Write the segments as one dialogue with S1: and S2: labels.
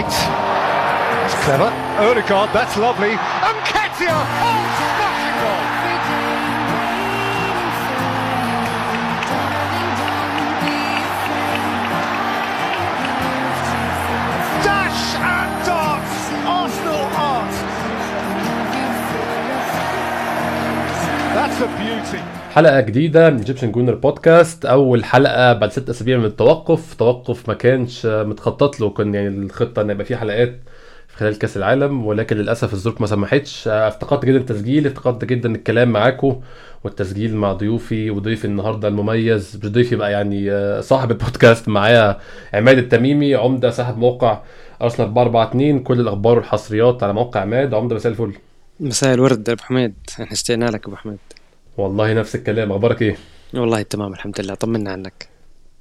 S1: White. That's clever. Odegaard, that's lovely. Nketiah! Oh, smashing goal! Dash and darts! Arsenal art! That's a beauty.
S2: حلقة جديدة من Egyptian Gooner Podcast أول حلقة بعد ست أسابيع من التوقف، توقف ما كانش متخطط له. كان يعني الخطة إن يبقى فيه حلقات في خلال كأس العالم. ولكن للأسف الظروف ما سمحتش، افتقدت جدا التسجيل، افتقدت جدا الكلام معاكم والتسجيل مع ضيوفي. وضيفي النهارده المميز. مش ضيفي بقى يعني صاحب البودكاست معايا عماد التميمي. عمدة صاحب موقع أرسنال 442 كل الأخبار والحصريات على موقع عماد. عمدة مساء الفل.
S3: مساء الورد أبو حميد. إحنا اشتقنا لك أبو حميد.
S2: والله نفس الكلام. أخبارك إيه؟
S3: والله تمام الحمد لله. طمنا عنك.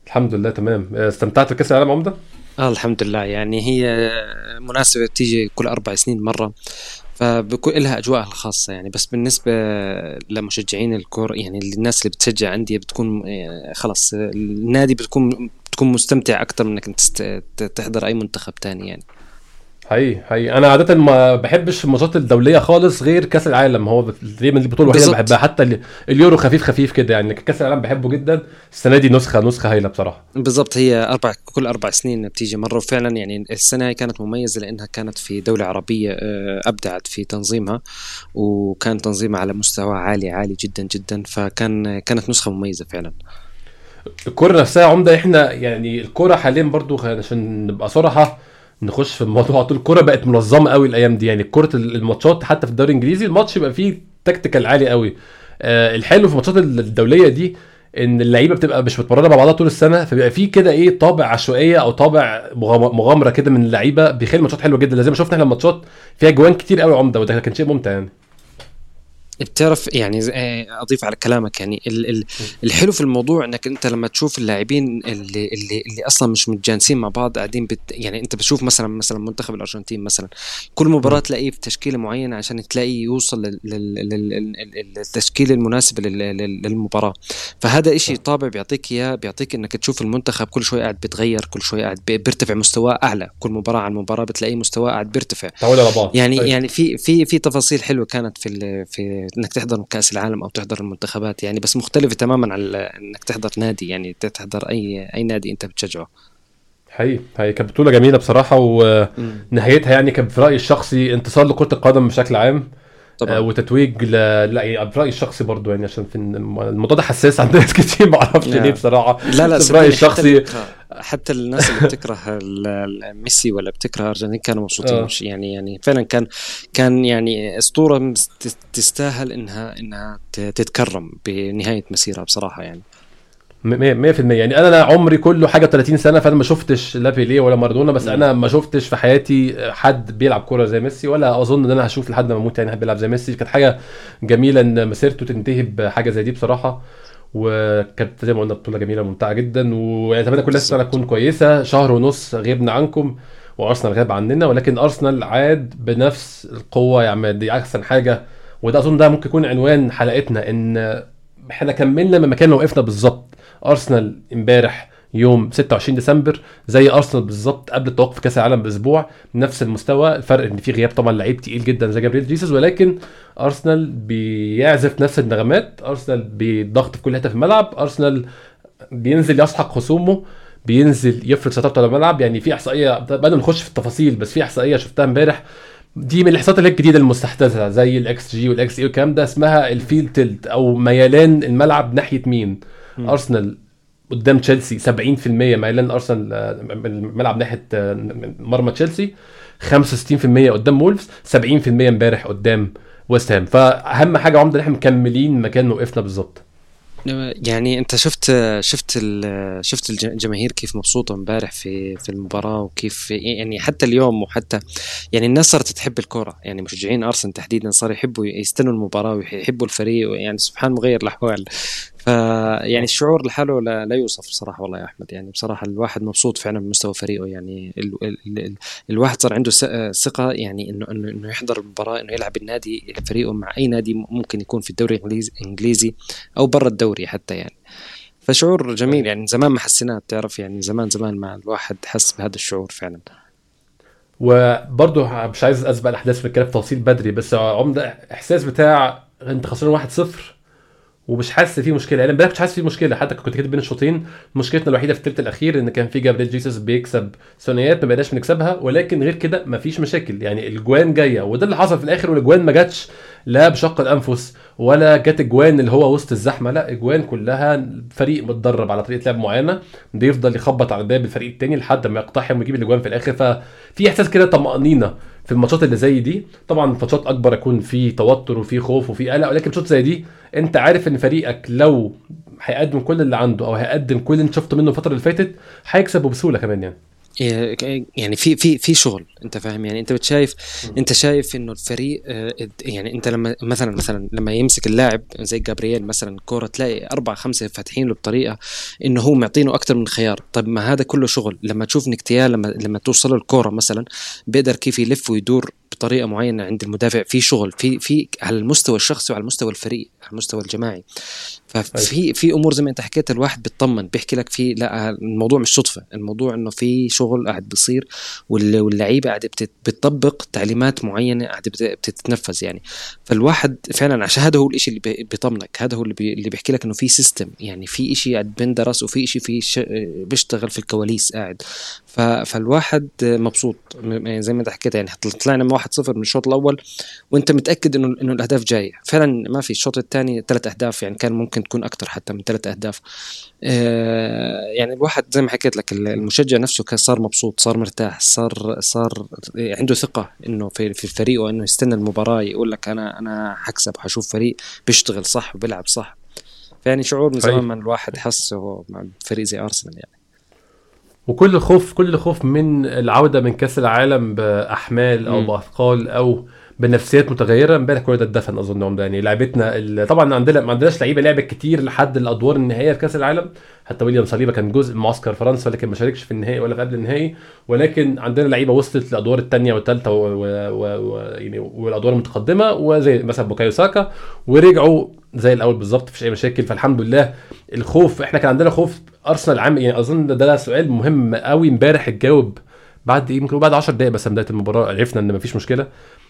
S2: الحمد لله تمام. استمتعت بكأس العالم عمدة؟
S3: آه الحمد لله. يعني هي مناسبة بتيجي كل أربع سنين مرة فبكون لها أجواءها الخاصة يعني. بس بالنسبة لمشجعين الكور يعني الناس اللي بتشجع أندية بتكون آه، خلاص النادي بتكون بتكون مستمتع أكتر من إنك تحضر أي منتخب تاني يعني.
S2: حقيقي حقيقي. أنا عادة ما بحبش الماتشات الدولية خالص غير كأس العالم. هو دايما البطولة الوحيدة اللي
S3: بالظبط.
S2: بحبها. حتى ال- اليورو خفيف خفيف كده يعني كأس العالم بحبه جدا. السنة دي نسخه نسخة هايلة بصراحة.
S3: بالضبط هي أربع كل أربع سنين بتيجي مرة وفعلا يعني السنة هاي كانت مميزة لأنها كانت في دولة عربية آه، أبدعت في تنظيمها وكان تنظيمها على مستوى عالي عالي جدا جدا. فكان كانت نسخة مميزة فعلا.
S2: الكوره نفسها عمدة. إحنا يعني الكوره حاليا برضو عشان نبقى صراحة نخش في الموضوع على طول. الكوره بقت منظمة قوي الأيام دي. يعني كرة الماتشات حتى في الدوري الإنجليزي الماتش يبقى فيه تكتيكال عالي قوي. آه الحلو في الماتشات الدولية دي إن اللعيبة بتبقى مش متمرنة مع بعضها طول السنة فبيبقى فيه كده إيه طابع عشوائية أو طابع مغام- مغامرة كده من اللعيبة بيخلي الماتشات حلوة جدا. زي ما شفنا إحنا الماتشات فيها جوان كتير قوي عمدة وده كان شيء ممتع يعني.
S3: بتعرف يعني آه، أضيف على كلامك يعني ال ال الحلو في الموضوع إنك أنت لما تشوف اللاعبين اللي اللي اللي أصلا مش متجانسين مع بعض قاعدين بت يعني أنت بتشوف مثلا مثلا منتخب الأرجنتين مثلا كل مباراة تلاقيه في تشكيلة معينة عشان تلاقيه يوصل لل- لل- لل- لل- للتشكيله المناسبه لل- لل- للمباراة. فهذا إشي طابع بيعطيك إياه بيعطيك إنك تشوف المنتخب كل شوي قاعد بيتغير كل شوي قاعد بي- بيرتفع مستواه أعلى. كل مباراة عن مباراة بتلاقيه مستواه قاعد بيرتفع.
S2: تعود على بعض.
S3: يعني
S2: طيب.
S3: يعني في في في تفاصيل حلوة كانت في في إنك تحضر كأس العالم أو تحضر المنتخبات يعني بس مختلفة تماما عن إنك تحضر نادي يعني تحضر أي أي نادي أنت بتشجعه.
S2: حقيقي حقيقي. كانت بطولة جميلة بصراحة ونهايتها يعني كان في رأيي الشخصي انتصار لكرة القدم بشكل عام.
S3: طبعا
S2: آه، وتتويج ل... لا يعني في رأيي الشخصي برضو يعني عشان في الموضوع ده حساس عند ناس كتير ما
S3: أعرفش.
S2: ليه بصراحة
S3: لا لا
S2: بس في
S3: صدقني
S2: رأيي
S3: حتى
S2: الشخصي
S3: بتكره- حتى الناس اللي بتكره ميسي ولا بتكره الارجنتين كانوا مبسوطين
S2: آه.
S3: مش يعني يعني فعلا كان كان يعني أسطورة تستاهل انها إنها تتكرم بنهاية مسيرها بصراحة يعني
S2: 100% يعني أنا عمري كله حاجة 30 سنة فأنا ما شفتش لا بيليه ولا مارادونا بس. أنا ما شفتش في حياتي حد بيلعب كورة زي ميسي ولا أظن إن أنا هشوف لحد ما أموت يعني حد بيلعب زي ميسي. كانت حاجة جميلة إن مسيرته تنتهي بحاجة زي دي بصراحة وكانت زي ما قلنا بطولة جميلة ممتعه جدا. ويعني اتمنى كل
S3: بالظبط.
S2: تكون كويسة. شهر ونص غيبنا عنكم وأرسنال غاب عننا ولكن أرسنال عاد بنفس القوة. يا عماد دي أحسن حاجة وده أظن ده ممكن يكون عنوان حلقتنا إن إحنا كملنا من مكان وقفنا بالظبط. أرسنال امبارح يوم 26 ديسمبر زي أرسنال بالظبط قبل التوقف كأس العالم بأسبوع نفس المستوى. الفرق إن في غياب طبعا لعيب تقيل جدا زي جابريل جيسوس ولكن أرسنال بيعزف نفس النغمات أرسنال بيضغط في كل حتة في الملعب. أرسنال بينزل يسحق خصومه بينزل يفرض سيطرته على الملعب. يعني في إحصائية بدنا نخش في التفاصيل بس في إحصائية شفتها امبارح. دي من الاحصائيات اللي هي الجديدة المستحدثة زي ال xG وال xA والكلام ده اسمها ال Field Tilt أو ميلان الملعب ناحية مين. أرسنال قدام تشيلسي 70% ميلان أرسنال آه، الملعب ناحية آه، مرمى تشيلسي 65% قدام وولفز 70% امبارح قدام ويست هام. فأهم حاجة عمده إن إحنا مكملين مكان ما وقفنا بالظبط.
S3: يعني أنت شفت شفت شفت الج- الجماهير كيف مبسوطة امبارح في في المباراة وكيف يعني حتى اليوم وحتى يعني الناس صارت تحب الكرة. يعني مشجعين أرسنال تحديدا صاروا يحبوا يستنوا المباراة ويحبوا الفريق يعني سبحان مغير الأحوال. فيعني الشعور لحاله لا, لا يوصف بصراحة والله يا أحمد. يعني بصراحة الواحد مبسوط فعلا بمستوى فريقه. يعني ال ال ال الواحد صار عنده ثقة يعني إنه إنه يحضر المباراة إنه يلعب النادي فريقه مع أي نادي ممكن يكون في الدوري الإنجليزي أو برا الدوري حتى يعني. فشعور جميل يعني زمان ما حسيناه بتعرف يعني زمان زمان ما الواحد حس بهذا الشعور فعلا.
S2: وبرضه مش عايز أسبق الأحداث في الكلام تفاصيل بدري بس عمدة إحساس بتاع انت خسران 1-0 ومش حاسس فيه مشكلة. يعني امبارح مش حاسس فيه مشكلة. حتى كنت كاتب بين الشوطين مشكلتنا الوحيدة في الثلث الأخير إن كان في جابريل جيسوس بيكسب ثنائيات ما بقيناش بنكسبها. ولكن غير كده مفيش مشاكل. يعني الجوان جاية وده اللي حصل في الآخر والاجوان ما جاتش لا بشق الأنفس ولا جت اجوان اللي هو وسط الزحمة. لا اجوان كلها فريق متدرب على طريقة لعب معينة بيفضل يخبط على باب الفريق الثاني لحد ما يقتحم ويجيب الأجوان في الآخر. ففي إحساس كده طمأنينة. في الماتشات اللي زي دي طبعا ماتشات أكبر يكون في توتر وفي خوف وفي قلق ولكن ماتشات زي دي أنت عارف إن فريقك لو هيقدم كل اللي عنده أو هيقدم كل اللي أنت شفته منه الفترة اللي فاتت هيكسب وبسهوله كمان يعني.
S3: يعني في في في شغل أنت فاهم؟ يعني أنت بتشايف أنت شايف إنه الفريق يعني أنت لما مثلا مثلا لما يمسك اللاعب زي جابرييل مثلا كورة تلاقي اربعه خمسة فاتحين له بطريقة إنه هو معطينه أكثر من خيار. طب ما هذا كله شغل. لما تشوف نكتيال لما لما توصل الكورة مثلا بيقدر كيف يلف ويدور بطريقة معينة عند المدافع في شغل في في على المستوى الشخصي وعلى المستوى الفريق على المستوى الجماعي ففي في أمور زي ما أنت حكيت الواحد بيطمن بيحكي لك في لا الموضوع مش صدفة الموضوع إنه في شغل قاعد بيصير واللعيبة قاعدة بتطبق تعليمات معينة قاعدة بتتنفذ يعني فالواحد فعلا عشان هذا هو الشيء اللي بيطمنك هذا هو اللي, بي اللي بيحكي لك إنه في system يعني في شيء قاعد بندرس وفي شيء في. بيشتغل في الكواليس قاعد. فالواحد مبسوط يعني زي ما انت حكيت يعني طلعنا من 1-0 من الشوط الأول وانت متأكد إنه إنه الأهداف جاية. فعلا ما في الشوط الثاني ثلاث أهداف يعني كان ممكن تكون أكثر حتى من ثلاث أهداف. آه يعني الواحد زي ما حكيت لك المشجع نفسه كان صار مبسوط صار مرتاح صار صار عنده ثقة إنه في في الفريق وإنه يستنى المباراة يقول لك أنا أنا حكسب حشوف فريق بيشتغل صح وبيلعب صح. فيعني شعور من زمان ما الواحد حسه مع فريق زي أرسنال يعني.
S2: وكل خوف كل خوف من العودة من كأس العالم بأحمال أو بأثقال أو بنفسيات متغيرة. امبارح كل ده اتدفن اظن عمده يعني لعبتنا طبعا عندنا ما عندناش لعيبة لعبت كتير لحد الأدوار النهائية في كاس العالم. حتى ويليام صليبة كان جزء من معسكر فرنسا لكن ما شاركش في النهائي ولا في قبل النهائي. ولكن عندنا لعيبة وصلت للأدوار الثانية والثالثه و... و... و... يعني والأدوار المتقدمة وزي مثلا بوكايو ساكا. ورجعوا زي الأول بالظبط مفيش أي مشاكل. فالحمد لله الخوف إحنا كان عندنا خوف أرسنال عام يعني أظن ده, ده سؤال مهم قوي امبارح اتجاوب بعد يمكن بعد 10 دقائق بس بداية المباراة عرفنا إن مفيش مشكلة.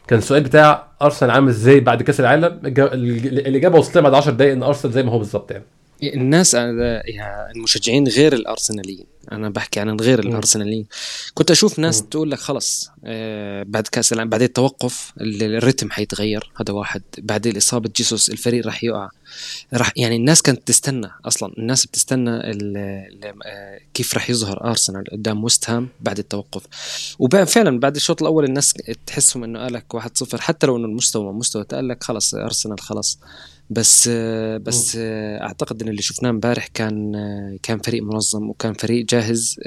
S2: كان السؤال بتاع أرسنال عامل إزاي بعد كأس العالم؟ الاجابه وصلت بعد 10 دقائق إن أرسنال زي ما هو بالظبط يعني.
S3: الناس المشجعين غير الأرسناليين. أنا بحكي عن غير الأرسناليين. كنت أشوف ناس تقول لك خلص آه بعد كأس العالم بعد التوقف الريتم حيتغير. هذا واحد. بعد اصابه جيسوس الفريق راح يقع. راح يعني الناس كانت تستنى أصلا. الناس بتستنى ال ال كيف راح يظهر أرسنال قدام ويست هام بعد التوقف. وفعلا بعد الشوط الأول الناس تحسهم إنه قالك 1-0 حتى لو إنه المستوى مستوى تقال لك خلص أرسنال خلص بس بس أعتقد إن اللي شفناه امبارح كان كان فريق منظم وكان فريق جاهز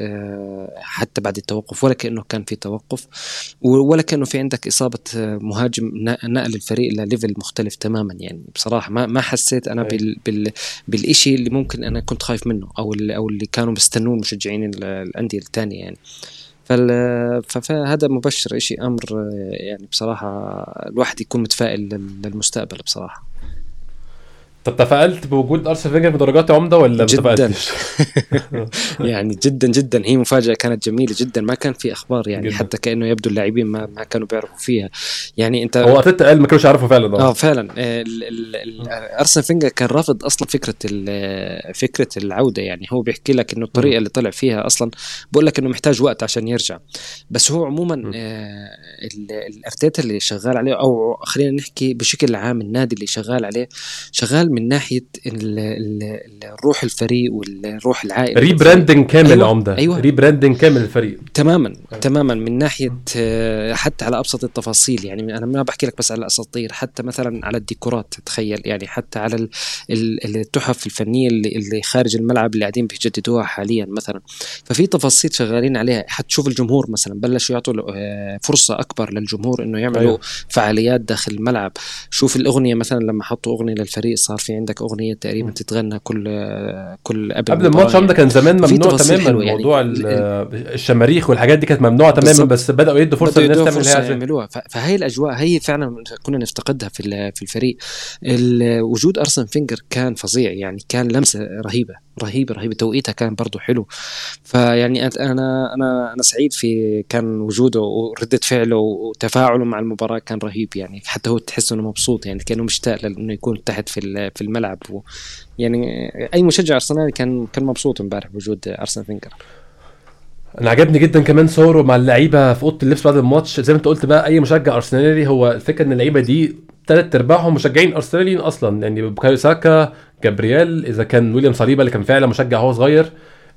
S3: حتى بعد التوقف ولا كأنه كان في توقف ولا كأنه في عندك إصابة مهاجم نقل الفريق لليفل مختلف تماما. يعني بصراحة ما ما حسيت أنا بال بال بالشيء اللي ممكن أنا كنت خايف منه أو اللي أو اللي كانوا بيستنوه مشجعين الأندية الثانية يعني. فهذا مبشر شيء أمر يعني بصراحة الواحد يكون متفائل للمستقبل بصراحة.
S2: طب تفائلت بوجود ارسنال فينجر بدرجات عمدة ولا
S3: جدا. يعني جدا جدا. هي مفاجأة كانت جميلة جدا. ما كان في أخبار يعني جداً. حتى كأنه يبدو اللاعبين ما, ما كانوا بيعرفوا فيها. يعني أنت
S2: هو ارتيتا قال ما كانوش يعرفوا فعلا.
S3: آه فعلا. ارسنال فينجر كان رافض أصلا فكرة فكرة العودة. يعني هو بيحكي لك إنه الطريقة اللي طلع فيها أصلا بقول لك إنه محتاج وقت عشان يرجع. بس هو عموما آه الأرتيتا اللي شغال عليه أو خلينا نحكي بشكل عام النادي اللي شغال عليه شغال من ناحية الروح الفريق والروح العائلة
S2: rebranding كامل أيوة. عمدة أيوة. rebranding كامل الفريق
S3: تماما أيوة. تماما من ناحية حتى على أبسط التفاصيل يعني أنا ما بحكي لك بس على الأساطير حتى مثلا على الديكورات تخيل يعني حتى على التحف الفنية اللي, اللي خارج الملعب اللي قاعدين بيجددوها حاليا مثلا ففي تفاصيل شغالين عليها حتشوف الجمهور مثلا بلشوا يعطوا فرصة أكبر للجمهور إنه يعملوا أيوة. فعاليات داخل الملعب شوف الأغنية مثلا لما حطوا أغنية للفريق صار في عندك أغنية تقريبا. تتغنى كل كل قبل
S2: قبل الماتش ده كان زمان ممنوع تماما
S3: يعني.
S2: موضوع
S3: ال-
S2: ال- الشماريخ والحاجات دي كانت ممنوعه تماما. بس بدأوا يدوا
S3: فرصة
S2: للناس تعمل.
S3: يعملوها فهي الأجواء هي فعلا كنا نفتقدها في في الفريق ال- وجود أرسن فينجر كان فظيع يعني كان لمسة رهيبة رهيبة رهيبة توقيتها كان برضه حلو فيعني أنا أنا أنا سعيد في كان وجوده وردة فعله وتفاعله مع المباراة كان رهيب يعني حتى هو تحس إنه مبسوط يعني كأنه مشتاق لأنه يكون تحت في في الملعب و يعني أي مشجع ارسنالي كان كان مبسوط امبارح بوجود ارسن فينجر
S2: أنا عجبني جدا كمان صوره مع اللعيبة في أوضة اللبس بعد الماتش. زي ما أنت قلت بقى أي مشجع أرسنالي هو الفكرة إن اللعيبة دي ثلاث أرباعهم مشجعين أرسناليين أصلا. يعني بوكايو ساكا جابرييل إذا كان ويليام صليبا اللي كان فعلا مشجع وهو صغير.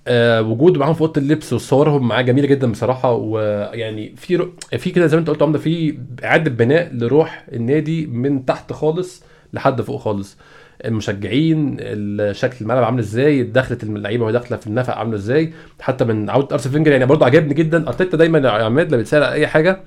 S2: آه وجوده معاهم في أوضة اللبس وصورهم معاه جميلة جدا بصراحة. ويعني في رو... في كده زي ما أنت قلت عمدة في إعادة بناء لروح النادي من تحت خالص لحد فوق خالص. المشجعين ال- شكل الملعب عامل إزاي دخلت اللعيبة وهي داخلة في النفق عاملة إزاي. حتى من عودة أرسين فينجر يعني برضه عجبني جدا. أرتيتا دايما يا عماد لما بيتسأل أي حاجة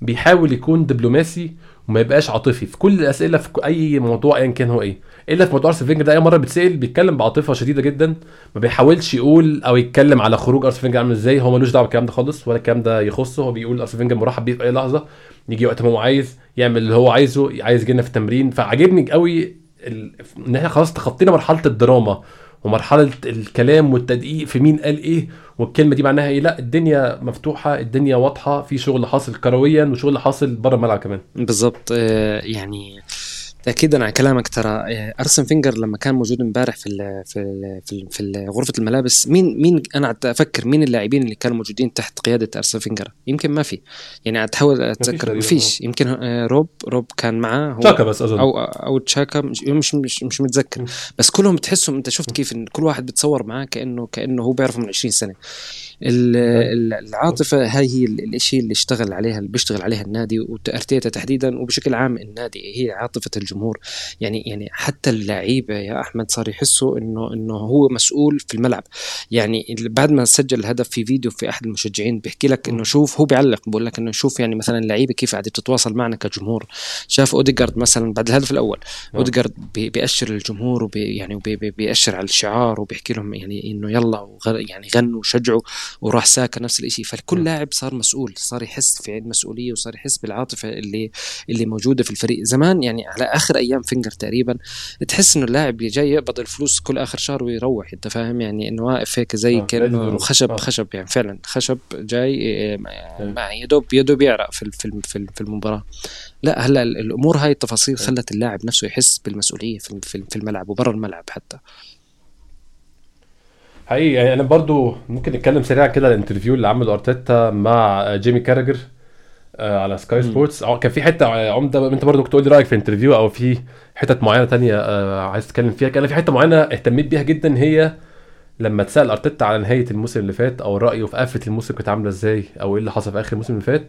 S2: بيحاول يكون دبلوماسي وما يبقاش عاطفي. في كل الأسئلة في أي موضوع ايا كان هو إيه. إلا في موضوع أرسين فينجر ده أي مرة بيتسأل بيتكلم بعاطفة شديدة جدا. ما بيحاولش يقول أو يتكلم على خروج أرسين فينجر عامل إزاي. هو ملوش دعوة بالكلام ده خالص ولا الكلام ده يخصه. هو بيقول أرسين فينجر مرحب بيه في أي لحظة. يجي وقت ما هو عايز يعمل اللي هو عايزه عايز يجي في التمرين. فعجبني قوي. إن إحنا خلاص تخطينا مرحلة الدراما ومرحلة الكلام والتدقيق في مين قال إيه والكلمة دي معناها إيه. لا الدنيا مفتوحة الدنيا واضحة في شغل حاصل كرويا وشغل حاصل بره الملعب كمان.
S3: بالضبط آه، يعني تاكيدا على كلامك ترى آه، أرسن فينجر لما كان موجود امبارح في ال في ال في, ال في غرفة الملابس مين مين أنا أفكر مين اللاعبين اللي كانوا موجودين تحت قيادة أرسن فينجر؟ يمكن ما في. يعني قاعد احاول
S2: أتذكر
S3: ما فيش يمكن آه، روب روب كان معاه هو
S2: تشاكا بس أظن.
S3: أو أو تشاكا مش مش مش, مش متذكر. بس كلهم بتحسهم أنت شفت كيف إن كل واحد بتصور معاه كأنه كأنه هو بيعرفه من 20 سنة. العاطفة هاي هي ال- الإشي اللي اشتغل عليها اللي بيشتغل عليها النادي وارتيتا تحديدا وبشكل عام النادي هي عاطفة الجمهور. يعني يعني حتى اللعيبة يا أحمد صار يحسوا إنه إنه هو مسؤول في الملعب. يعني بعد ما سجل الهدف في فيديو في أحد المشجعين بيحكي لك إنه شوف هو بيعلق بقول لك إنه شوف يعني مثلا اللعيبة كيف قاعدة تتواصل معنا كجمهور. شاف أوديجارد مثلا بعد الهدف الأول
S2: نعم.
S3: أوديجارد بي- بيأشر للجمهور وبي يعني وبي- بي- بيأشر على الشعار وبيحكي لهم يعني إنه يلا يعني غنوا وشجعوا. وراح ساكا نفس الشيء فالكل. لاعب صار مسؤول صار يحس في مسؤولية وصار يحس بالعاطفة اللي اللي موجودة في الفريق زمان يعني على آخر أيام فينجر تقريبا تحس إنه اللاعب جاي يقبض الفلوس كل آخر شهر ويروح أنت فاهم يعني إنه واقف هيك زي
S2: آه، كأنه.
S3: خشب
S2: آه.
S3: خشب يعني فعلا خشب جاي إيه،
S2: آه.
S3: مع يا دوب يا دوب يعرق في في المباراة لا هلأ ال- الأمور هاي التفاصيل خلت اللاعب نفسه يحس بالمسؤولية في الملعب وبرا الملعب حتى
S2: حقيقي يعني أنا برضو ممكن نتكلم سريعا كده على ال interview اللي عمله أرتيتا مع جيمي كاراجر آه، على سكاي
S3: مم.
S2: سبورتس كان في حتة عمدة انت برضو كنت تقول لي رأيك في ال interview أو في حتت معينة تانية آه، عايز تتكلم فيها كان في حتة معينة اهتميت بيها جدا هي لما اتسأل أرتيتا على نهاية الموسم اللي فات أو رأيه في قفلة الموسم كانت عاملة إزاي أو إيه اللي حصل في آخر الموسم اللي فات.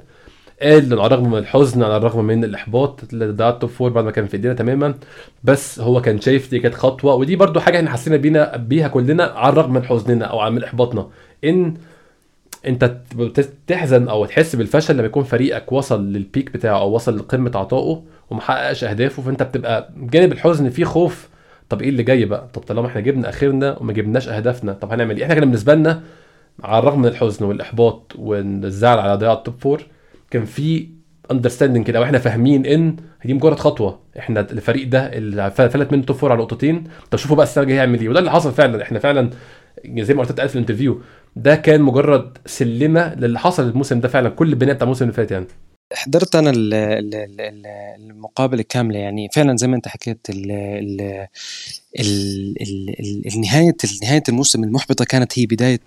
S2: قال على الرغم من الحزن على الرغم من الإحباط اللي ضيع ال top four بعد ما كان في إيدينا تماما. بس هو كان شايف دي كانت خطوة ودي برضو حاجة إحنا حسينا بينا بيها كلنا على الرغم من حزننا أو من إحباطنا. إن أنت تحزن أو تحس بالفشل لما يكون فريقك وصل لل peak بتاعه أو وصل لقمة عطائه ومحققش أهدافه فأنت بتبقى جانب الحزن فيه خوف. طب إيه اللي جاي بقى؟ طب طالما إحنا جبنا آخرنا وما جبناش أهدافنا طب هنعمل إيه؟ إحنا كان بالنسبة لنا على الرغم من الحزن والإحباط والزعل على ضياع ال top four كان في understanding كده وإحنا فاهمين إن دي مجرد خطوة. إحنا الفريق ده اللي فلت منه top four على نقطتين. طب شوفوا بقى السنة الجاية هيعمل إيه. وده اللي حصل فعلا. إحنا فعلا زي ما قلت في ال interview ده كان مجرد سلمة للي حصل الموسم ده فعلا كل البناء بتاع الموسم اللي فات يعني.
S3: حضرت أنا ال- ال- ال- ال- المقابلة كاملة يعني. فعلا زي ما أنت حكيت ال ال ال النهايه نهاية الموسم المحبطة كانت هي بداية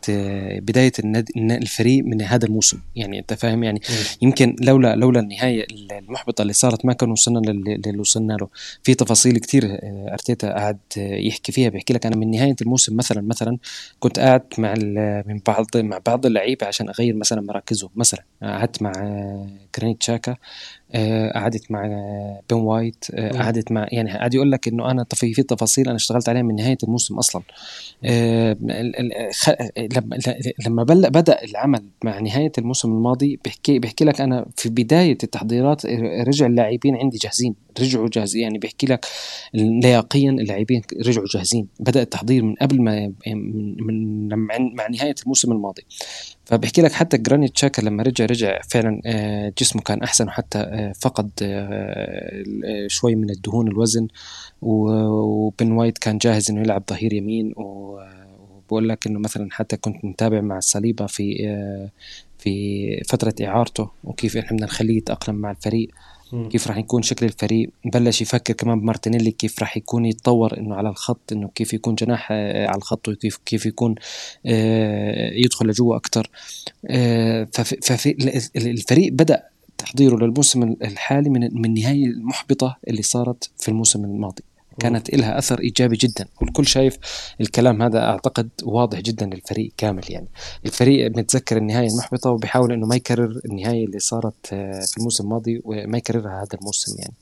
S3: بداية الفريق من هذا الموسم. يعني أنت فاهم؟ يعني يمكن لولا لولا النهاية المحبطة اللي صارت ما كان وصلنا للي وصلنا له. في تفاصيل كتير آه، أرتيتا قاعد آه، يحكي فيها بيحكي لك أنا من نهاية الموسم مثلا مثلا كنت قاعد مع ال- من بعض مع بعض اللعيبة عشان أغير مثلا مراكزهم. مثلا قعدت مع جرانيت شاكا قعدت مع بن وايت آه، قعدت مع يعني قاعد يقول لك إنه أنا في في تفاصيل أنا اشتغلت عليها من نهاية الموسم أصلا. آه، لما لما بدأ العمل مع نهاية الموسم الماضي بيحكي بيحكي لك أنا في بداية التحضيرات رجع اللاعبين عندي جاهزين رجعوا جاهزين يعني بيحكي لك لياقيا اللاعبين رجعوا جاهزين. بدأ التحضير من قبل ما من, من مع نهاية الموسم الماضي. فبحكي لك حتى جرانيت تشاكا لما رجع رجع فعلا آه، جسمه كان أحسن وحتى آه، فقد آه، شوي من الدهون الوزن. وبن وايت كان جاهز إنه يلعب ظهير يمين. وبقول لك إنه مثلا حتى كنت متابع مع الصليبه في في فترة إعارته وكيف إحنا بدنا نخليه يتأقلم مع الفريق. كيف راح يكون شكل الفريق بلش يفكر كمان بمارتينيلي كيف راح يكون يتطور إنه على الخط إنه كيف يكون جناح آه، على الخط وكيف كيف يكون آه، يدخل لجوا أكثر آه، ففي الفريق بدأ تحضيره للموسم الحالي من من النهايه المحبطة اللي صارت في الموسم الماضي. كانت لها أثر إيجابي جدا. والكل شايف الكلام هذا أعتقد واضح جدا للفريق كامل يعني. الفريق متذكر النهاية المحبطة وبيحاول إنه ما يكرر النهاية اللي صارت آه، في الموسم الماضي وما يكررها هذا الموسم يعني.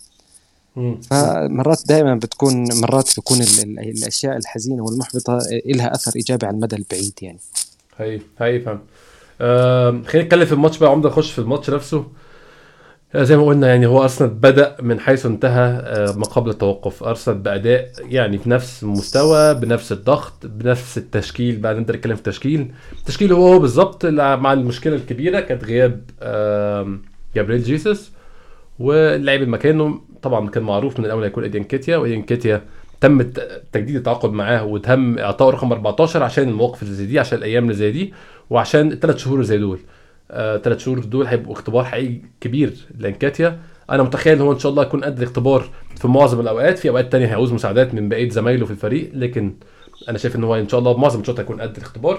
S3: فمرات دائما بتكون مرات بتكون الأشياء الحزينة والمحبطة لها أثر إيجابي على المدى البعيد يعني.
S2: هي هي فهم خلينا نتكلم في الماتش بقى عمدة نخش في الماتش نفسه. زي ما قلنا يعني هو أرسنال بدأ من حيث انتهى آه، ما قبل التوقف أرسنال بأداء يعني في نفس المستوى بنفس الضغط بنفس التشكيل. بقى نقدر نتكلم في التشكيل التشكيل هو هو بالظبط مع المشكلة الكبيرة كانت غياب جابريل جيسوس واللاعب مكانه طبعا كان معروف من الأول هيكون ايدين كيتيا وايدين كيتيا تم تجديد التعاقد معاه وتم اعطائه رقم 14 عشان المواقف اللي زي دي عشان الأيام اللي زي دي وعشان الثلاث شهور اللي زي دول. ثلاث آه شهور دول هيبقوا اختبار حقيقي كبير لأنكاتيا. أنا متخيل إن هو إن شاء الله يكون قد الاختبار في معظم الأوقات. في أوقات تانية هيعوز مساعدات من بقية زمايله في الفريق لكن أنا شايف إن هو إن شاء الله بمعظم الماتشات هيكون قد الاختبار.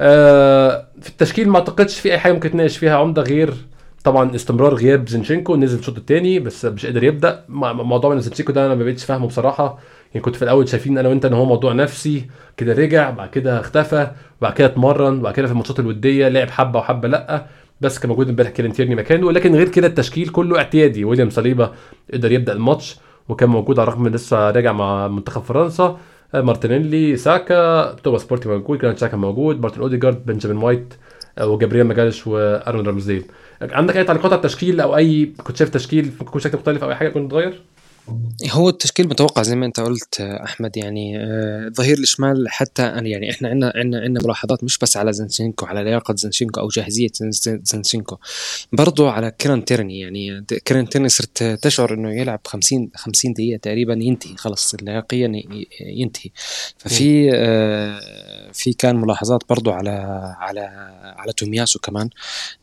S2: آه في التشكيل ما أعتقدش في أي حاجة ممكن تناقش فيها. عمدة غير طبعا استمرار غياب زينشينكو. نزل الشوط الثاني بس مش قادر يبدأ. موضوع من زينشينكو ده أنا ما بقتش فاهمه بصراحة. يعني كنت في الأول شايفين أنا وأنت إن هو موضوع نفسي كده رجع بعد كده اختفى بعد كده اتمرن بعد كده في الماتشات الودية لعب حبة وحبة لأ بس كان موجود امبارح كيران تيرني مكانه لكن غير كده التشكيل كله اعتيادي ويليام صليبا قدر يبدأ الماتش وكان موجود على الرغم من لسه راجع مع منتخب فرنسا مارتينيلي ساكا توماس بارتي موجود كان تشاكا موجود مارتن اوديجارد بنجامين وايت آه، وجابرييل ماجاليش وأرون رامزديل عندك أي تعليقات على التشكيل أو أي كنت شايف تشكيل ممكن يكون شكل مختلف أو أي حاجة كنت تغير؟
S3: هو التشكيل متوقع زي ما انت قلت أحمد يعني آه، الشمال حتى يعني إحنا عندنا عندنا عندنا ملاحظات مش بس على زنشينكو على لياقة زنشينكو أو جاهزية زنشينكو. برضو على كيران تيرني يعني كيران تيرني صرت تشعر إنه يلعب 50 50 دقيقة تقريبا ينتهي خلص لياقيا ينتهي. ففي آه، في كان ملاحظات برضو على على على تومياسو كمان.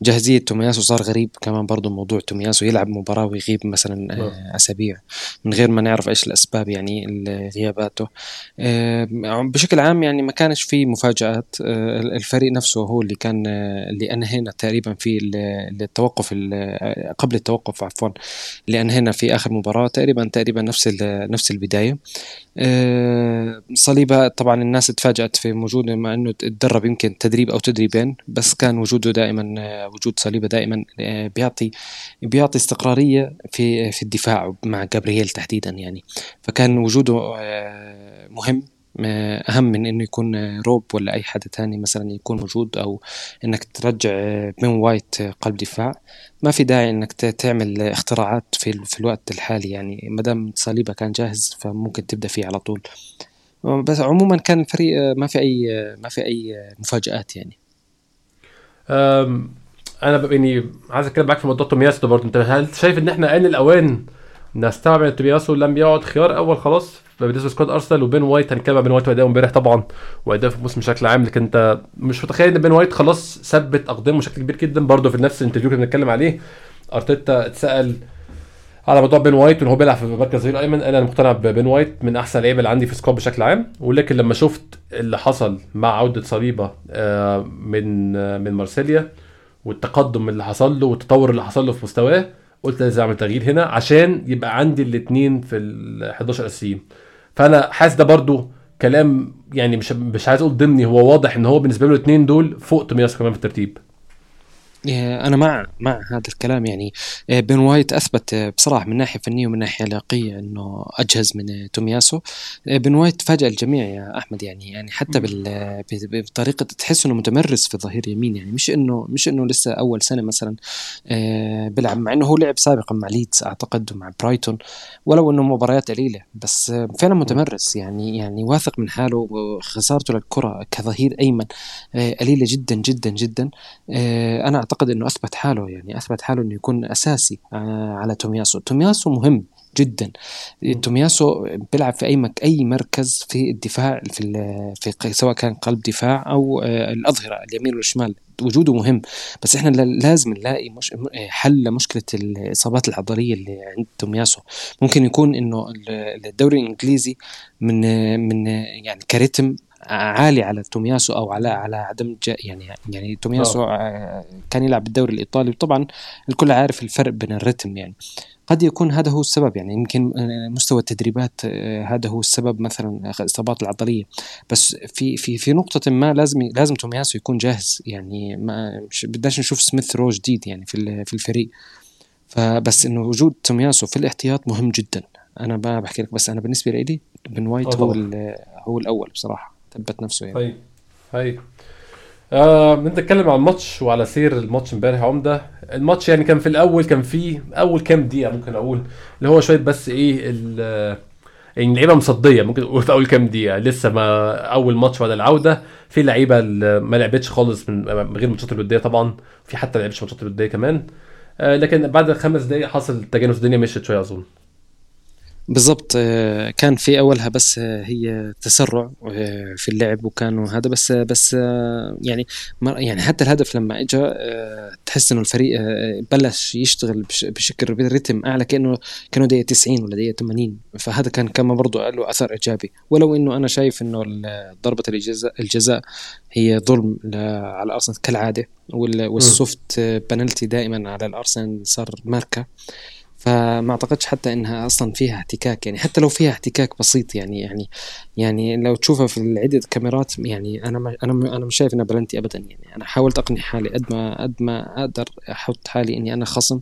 S3: جاهزية تومياسو صار غريب كمان برضو موضوع تومياسو يلعب مباراة ويغيب مثلا آه، أسابيع. من غير ما نعرف إيش الأسباب يعني غياباته آه، بشكل عام يعني ما كانش في مفاجآت. آه، الفريق نفسه هو اللي كان آه، اللي أنهينا تقريبا في التوقف قبل التوقف عفوا اللي أنهينا في آخر مباراة تقريبا تقريبا نفس نفس البداية. صليبة طبعا الناس تفاجأت في وجوده مع إنه تدرب يمكن تدريب أو تدريبين بس كان وجوده دائما وجود صليبة دائما بيعطي بيعطي استقرارية في في الدفاع مع جابرييل تحديدا يعني. فكان وجوده آه، مهم. آه، أهم من إنه يكون روب ولا أي حدا تاني مثلا يكون موجود أو إنك ترجع بين آه، وايت قلب دفاع. ما في داعي إنك تعمل اختراعات في, في الوقت الحالي يعني. ما دام صليبة كان جاهز فممكن تبدأ فيه على طول. بس عموما كان الفريق ما في أي ما في أي مفاجآت يعني.
S2: أنا يعني عايز أتكلم معاك في موضوع تومياسو برضه. أنت هل شايف إن إحنا ان الأوان نستوعب ان تومياسو لم يعد خيار أول خلاص. بالنسبة ل squad أرسنال وبين وايت هنتكلم عن بين وايت واداؤه امبارح طبعا. واداؤه في الموسم بشكل عام لكن أنت مش متخيل إن بين وايت خلاص ثبت أقدامه بشكل كبير جدا. برضه في نفس ال interview اللي بنتكلم عليه أرتيتا اتسأل على موضوع بين وايت وإن هو بيلعب في مركز ظهير أيمن أنا مقتنع ببين وايت من أحسن اللعيبه اللي عندي في squad بشكل عام. ولكن لما شفت اللي حصل مع عودة صليبة آه، من آه، من مارسيليا والتقدم اللي حصل له والتطور اللي حصل له في مستواه قلت لازم أعمل تغيير هنا عشان يبقى عندي الاثنين في ال 11 اساسيين فأنا حاسس ده برضو كلام يعني مش مش عايز أقول ضمني هو واضح إن هو بالنسبة له الاثنين دول فوق تومياسو كمان في الترتيب.
S3: أنا مع مع هذا الكلام يعني. آه، بن وايت أثبت بصراحة من ناحية فنية ومن ناحية علاقية إنه أجهز من تومياسو. بن وايت فاجأ الجميع يا أحمد يعني يعني حتى بطريقة تحس إنه متمرس في الظهير يمين يعني. مش انه مش إنه لسه أول سنة مثلا بيلعب مع إنه هو لعب سابقا مع ليدز أعتقد ومع برايتون ولو إنه مباريات قليلة بس فعلا متمرس يعني يعني واثق من حاله وخسارته للكرة كظهير أيمن قليلة جدا جدا جدا. أنا أعتقد إنه أثبت حاله يعني أثبت حاله إنه يكون أساسي آه، على تومياسو. تومياسو مهم جدا. تومياسو بيلعب في أي مك أي مركز في الدفاع في, في سواء كان قلب دفاع أو آه، الأظهرة اليمين والشمال. وجوده مهم. بس إحنا لازم نلاقي مش حل لمشكلة الإصابات العضلية اللي عند تومياسو. ممكن يكون إنه الدوري الإنجليزي من من يعني كريتم عالي على تومياسو أو على على عدم يعني يعني تومياسو أوه. آه، كان يلعب بالدوري الإيطالي. وطبعا الكل عارف الفرق بين الرتم يعني. قد يكون هذا هو السبب يعني. يمكن مستوى التدريبات آه، هذا هو السبب مثلا الاصابات العضلية. بس في في في نقطة ما لازم لازم تومياسو يكون جاهز يعني. ما بدناش نشوف سميث رو جديد يعني في في الفريق. فبس إنه وجود تومياسو في الاحتياط مهم جدا. أنا بحكي لك بس أنا بالنسبة لي بن وايت هو هو الأول بصراحة. ثبت نفسه يعني.
S2: هي هي آه نتكلم عن الماتش وعلى سير الماتش امبارح عمدة. الماتش يعني كان في الأول كان فيه أول كام دقيقة ممكن أقول اللي هو شوية بس إيه يعني اللعيبه مصدية ممكن تقول في أول كام دقيقة. لسه ما أول ماتش بعد العودة. في لعيبة ما لعبتش خالص من غير الماتشات الودية طبعا. في حتى ما لعبتش ماتشات الودية كمان. آه لكن بعد خمس دقائق حصل تجانس الدنيا مشيت شوية أظن.
S3: بالضبط آه، كان في أولها بس آه، هي تسرع آه، في اللعب وكانوا هذا بس بس يعني يعني حتى الهدف لما اجى تحس إنه الفريق بلش يشتغل بشكل برتم أعلى كأنه كأنه دقيقة 90 ولا دقيقة 80 فهذا كان كمان برضه له أثر إيجابي. ولو إنه أنا شايف إنه ضربة الجزاء الجزاء هي ظلم على ارسنال كالعادة والسوفت بنالتي دائما على الأرسنال صار ماركة. فما أعتقدش حتى إنها أصلا فيها احتكاك يعني حتى لو فيها احتكاك بسيط يعني يعني يعني لو تشوفها في عدة كاميرات يعني أنا ما أنا أنا مش شايف إنها بلنتي ابدا يعني. أنا حاولت أقنع حالي قد ما قد ما أقدر أحط حالي إني أنا خصم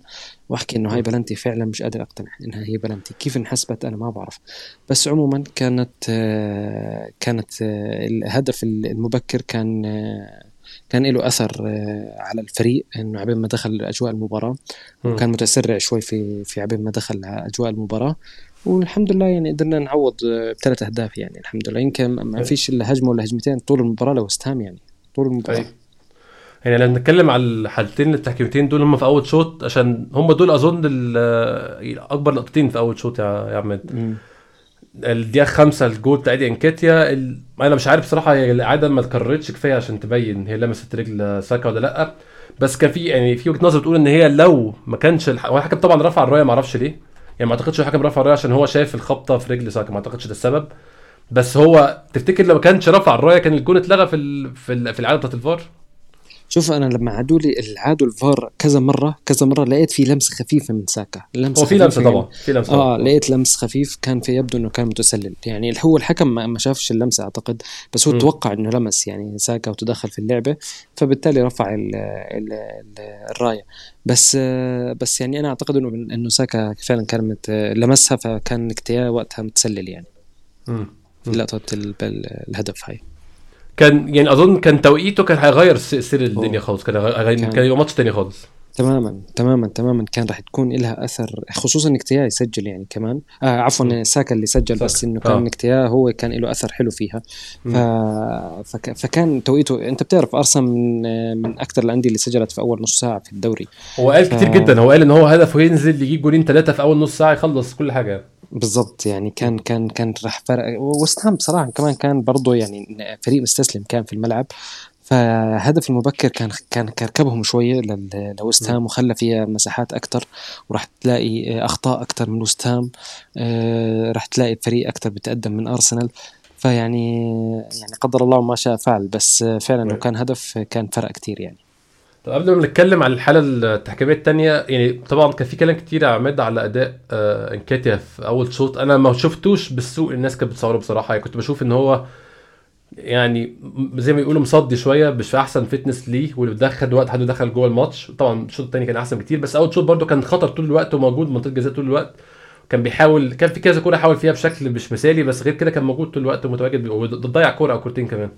S3: وأحكي إنه هاي بلنتي فعلا مش قادر أقتنع إنها هي بلنتي. كيف انحسبت أنا ما بعرف. بس عموما كانت كانت الهدف المبكر كان كان له أثر آه، على الفريق إنه عبين ما دخل أجواء المباراة وكان متسرع شوي في في عبين ما دخل أجواء المباراة والحمد لله يعني قدرنا نعوض آه، بثلاث أهداف يعني الحمد لله. يمكن ما فيش إلا هجمة ولا هجمتين طول المباراة لوست هام يعني طول المباراة. طيب.
S2: يعني لو نتكلم على الحالتين التحكيمتين دول هم في أول شوط عشان هم دول أظن أكبر لقطتين في أول شوط يا عماد. الدقيقة خمسة الجول بتاع دي انكاتيا ال... أنا مش عارف بصراحة هي العاده ما اتكررتش كفاية عشان تبين هي لمست رجل ساكا ولا لأ. بس كان في يعني في وجهة نظر بتقول إن هي لو ما كانش الح... هو الحكم طبعا رفع الراية ما أعرفش ليه. يعني ما أعتقدش الحكم رفع الراية عشان هو شايف الخبطة في رجل ساكا ما أعتقدش ده السبب. بس هو تفتكر لو ما كانش رفع الراية كان الجون اتلغى في. في, ال... في العاده بتاعت الفار؟
S3: شوف أنا لما عادوا لي عادوا الفار كذا مرة كذا مرة لقيت في لمسة خفيفة من ساكا.
S2: لمسة هو في لمسة طبعا في لمسة
S3: آه لقيت لمس خفيف كان في يبدو إنه كان متسلل. يعني هو الحكم ما شافش اللمسة أعتقد بس هو م. توقع إنه لمس يعني ساكا وتدخل في اللعبة فبالتالي رفع ال ال ال الراية. بس بس يعني أنا أعتقد إنه إنه ساكا فعلا كان لمسها فكان نكتيا وقتها متسلل يعني. م. في لقطه الهدف هاي.
S2: كان يعني أظن كان توقيته كان هيغير سير الدنيا خالص كان كان, كان يبقى ماتش تاني خالص.
S3: تماما تماما تماما. كان راح تكون لها أثر خصوصا نكتيا يسجل يعني كمان. آه عفوا ساكا اللي سجل ساكا. بس إنه كان آه. نكتيا هو كان له أثر حلو فيها. ف... فك... فكان توقيته أنت بتعرف أرسنال من من أكثر الأندية اللي سجلت في أول نص ساعة في الدوري.
S2: هو قال ف... كتير جدا هو قال إن هو هدفه ينزل يجيب جولين ثلاثة في أول نص ساعة يخلص كل حاجة.
S3: بالضبط يعني كان كان كان راح فرق. وست بصراحه كمان كان برضه يعني فريق مستسلم كان في الملعب. فهدف المبكر كان كان كركبهم شوية لوست هام وخلى فيها مساحات أكثر وراح تلاقي أخطاء أكثر من وست هام. آه، راح تلاقي فريق أكثر بتقدم من أرسنال. فيعني يعني قدر الله ما شاء فعل. بس فعلا لو كان هدف كان فرق كثير يعني.
S2: طب قبل ما نتكلم على الحالة التحكيمية الثانية يعني طبعا كان في كلام كتير عماد على أداء آه إنكاتيا في أول شوط. أنا ما شفتوش بالسوق الناس كانت بتصوره بصراحة. يعني كنت بشوف إن هو يعني زي ما بيقولوا مصدي شوية مش في أحسن فتنس ليه واللي خد وقت حد دخل جوه الماتش. طبعا الشوط الثاني كان أحسن بكتير بس أول شوط برده كان خطر طول الوقت وموجود منطقة جزاء طول الوقت. كان بيحاول كان في كذا كوره حاول فيها بشكل مش مثالي بس غير كده كان موجود طول الوقت ومتواجد وضيع كوره أو كورتين كمان.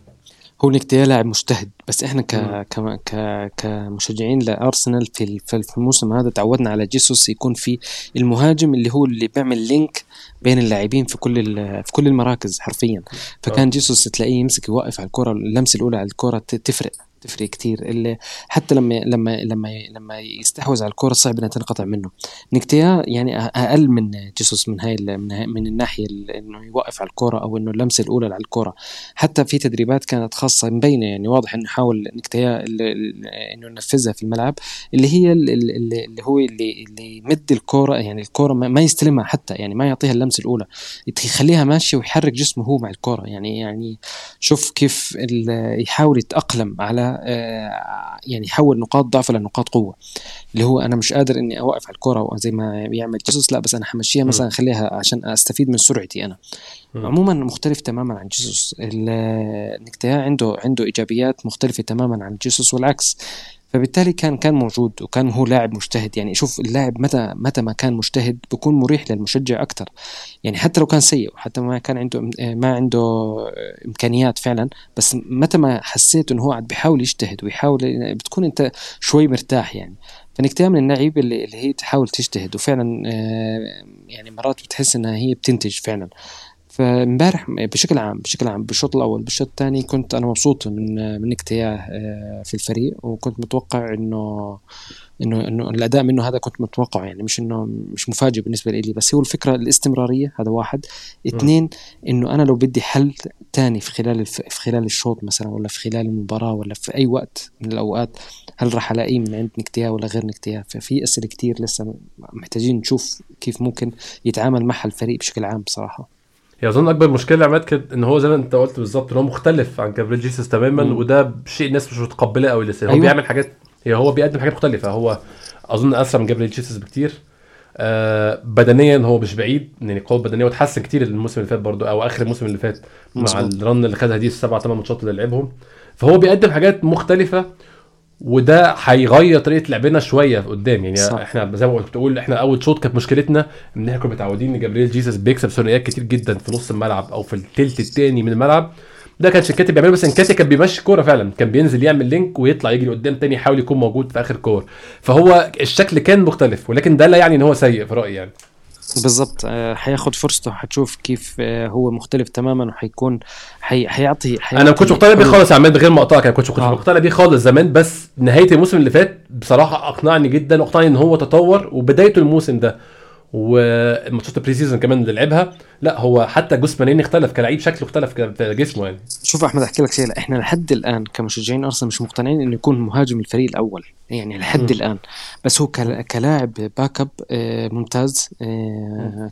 S3: هو نكيتيا لاعب مجتهد بس إحنا ك... ك... ك... كمشجعين لأرسنال في في الموسم هذا تعودنا على جيسوس يكون في المهاجم اللي هو اللي بيعمل link بين اللاعبين في كل في كل المراكز حرفيا. فكان جيسوس تلاقيه يمسك يوقف على الكرة اللمسة الأولى على الكرة تفرق. تفرق كتير. اللي حتى لما لما لما لما يستحوذ على الكرة صعب إنها تنقطع منه. نكتيا يعني أقل من جيسوس من هاي من, الناحية إنه يوقف على الكرة أو إنه اللمسة الأولى على الكرة. حتى في تدريبات كانت خاصة مبينة يعني واضح إنه حاول نكتيا إنه ينفذها في الملعب. اللي هي اللي, هو اللي اللي يمد الكرة يعني الكرة ما يستلمها حتى يعني ما يعطيها اللمسة الأولى. يخليها ماشية ويحرك جسمه هو مع الكرة. يعني يعني شوف كيف يحاول يتأقلم على يعني يحول نقاط ضعفه لنقاط قوة. اللي هو أنا مش قادر إني أوقف على الكرة زي ما بيعمل جيسوس لا بس أنا حمشيها مثلا اخليها عشان أستفيد من سرعتي أنا. عموما مختلف تماما عن جيسوس. نكتيا عنده عنده إيجابيات مختلفة تماما عن جيسوس والعكس. فبالتالي كان كان موجود وكان هو لاعب مجتهد. يعني شوف اللاعب متى متى ما كان مجتهد بيكون مريح للمشجع أكثر يعني حتى لو كان سيء وحتى ما كان عنده ما عنده إمكانيات فعلا بس متى ما حسيت إنه هو عاد بيحاول يجتهد ويحاول بتكون أنت شوي مرتاح يعني. فنكتيا من اللعيبه اللي, اللي هي تحاول تجتهد وفعلا آه، يعني مرات بتحس إنها هي بتنتج فعلا. فامبارح بشكل عام بشكل عام بالشوط الأول بالشوط الثاني كنت أنا مبسوط من من اجتياه آه، في الفريق وكنت متوقع إنه إنه إنه الأداء منه هذا كنت متوقعه يعني مش إنه مش مفاجئ بالنسبة لي. بس هو الفكرة الاستمرارية هذا واحد. اثنين إنه أنا لو بدي حل ثاني في خلال في خلال الشوط مثلا ولا في خلال المباراة ولا في أي وقت من الأوقات هل راح ألاقيه من عند نكتيا ولا غير نكتيا ففي أسئلة كثير لسه محتاجين نشوف كيف ممكن يتعامل معها الفريق بشكل عام بصراحة.
S2: هي أظن أكبر مشكلة عماد كانت إن هو زي ما أنت قلت بالظبط إن هو مختلف عن جابريل جيسوس تماما مم. وده شيء الناس مش متقبله قوي لسه. أيوة. هو بيعمل حاجات هي هو بيقدم حاجات مختلفة. هو أظن أسرع من جابريل جيسوس بكتير. آه بدنيا هو مش بعيد يعني قوة بدنية وتحسن كتير الموسم اللي فات برضه أو آخر الموسم اللي فات مع ال run اللي خدها دي السبع ثمان ماتشات اللي لعبهم. فهو بيقدم حاجات مختلفة وده هيغير طريقة لعبنا شوية قدام. يعني صح. إحنا زي ما كنت بقول إحنا اول شوط كانت مشكلتنا إن إحنا كنا متعودين إن جابريل جيسس بيكسب ثنائيات كتير جدا في نص الملعب أو في الثلث الثاني من الملعب. ده كانش نكيتيا بيعمله بس انكيتيا كان بيمشي كورة فعلا. كان بينزل يعمل link ويطلع يجري قدام تاني يحاول يكون موجود في آخر كورة. فهو الشكل كان مختلف ولكن ده لا يعني إن هو سيء في رأيي يعني.
S3: بالضبط. آه، حياخد فرصته حتشوف كيف آه، هو مختلف تماما وحيكون حي... حيعطي
S2: أنا ما كنتش مقتنع بيه خالص عماد غير مقاطعك أنا كنتش آه. مقتنع بيه خالص زمان بس نهاية الموسم اللي فات بصراحة أقنعني جدا واقنعني إن هو تطور وبدايته الموسم ده. والماتشات ال pre-season كمان اللي لعبها. لا هو حتى جسمانيا اختلف كلاعب شكله اختلف في جسمه يعني.
S3: شوف أحمد أحكي لك شيء إحنا لحد الآن كمشجعين أرسنال مش مقتنعين إنه يكون مهاجم الفريق الأول يعني لحد م. الآن. بس هو كلاعب backup آه، ممتاز آه،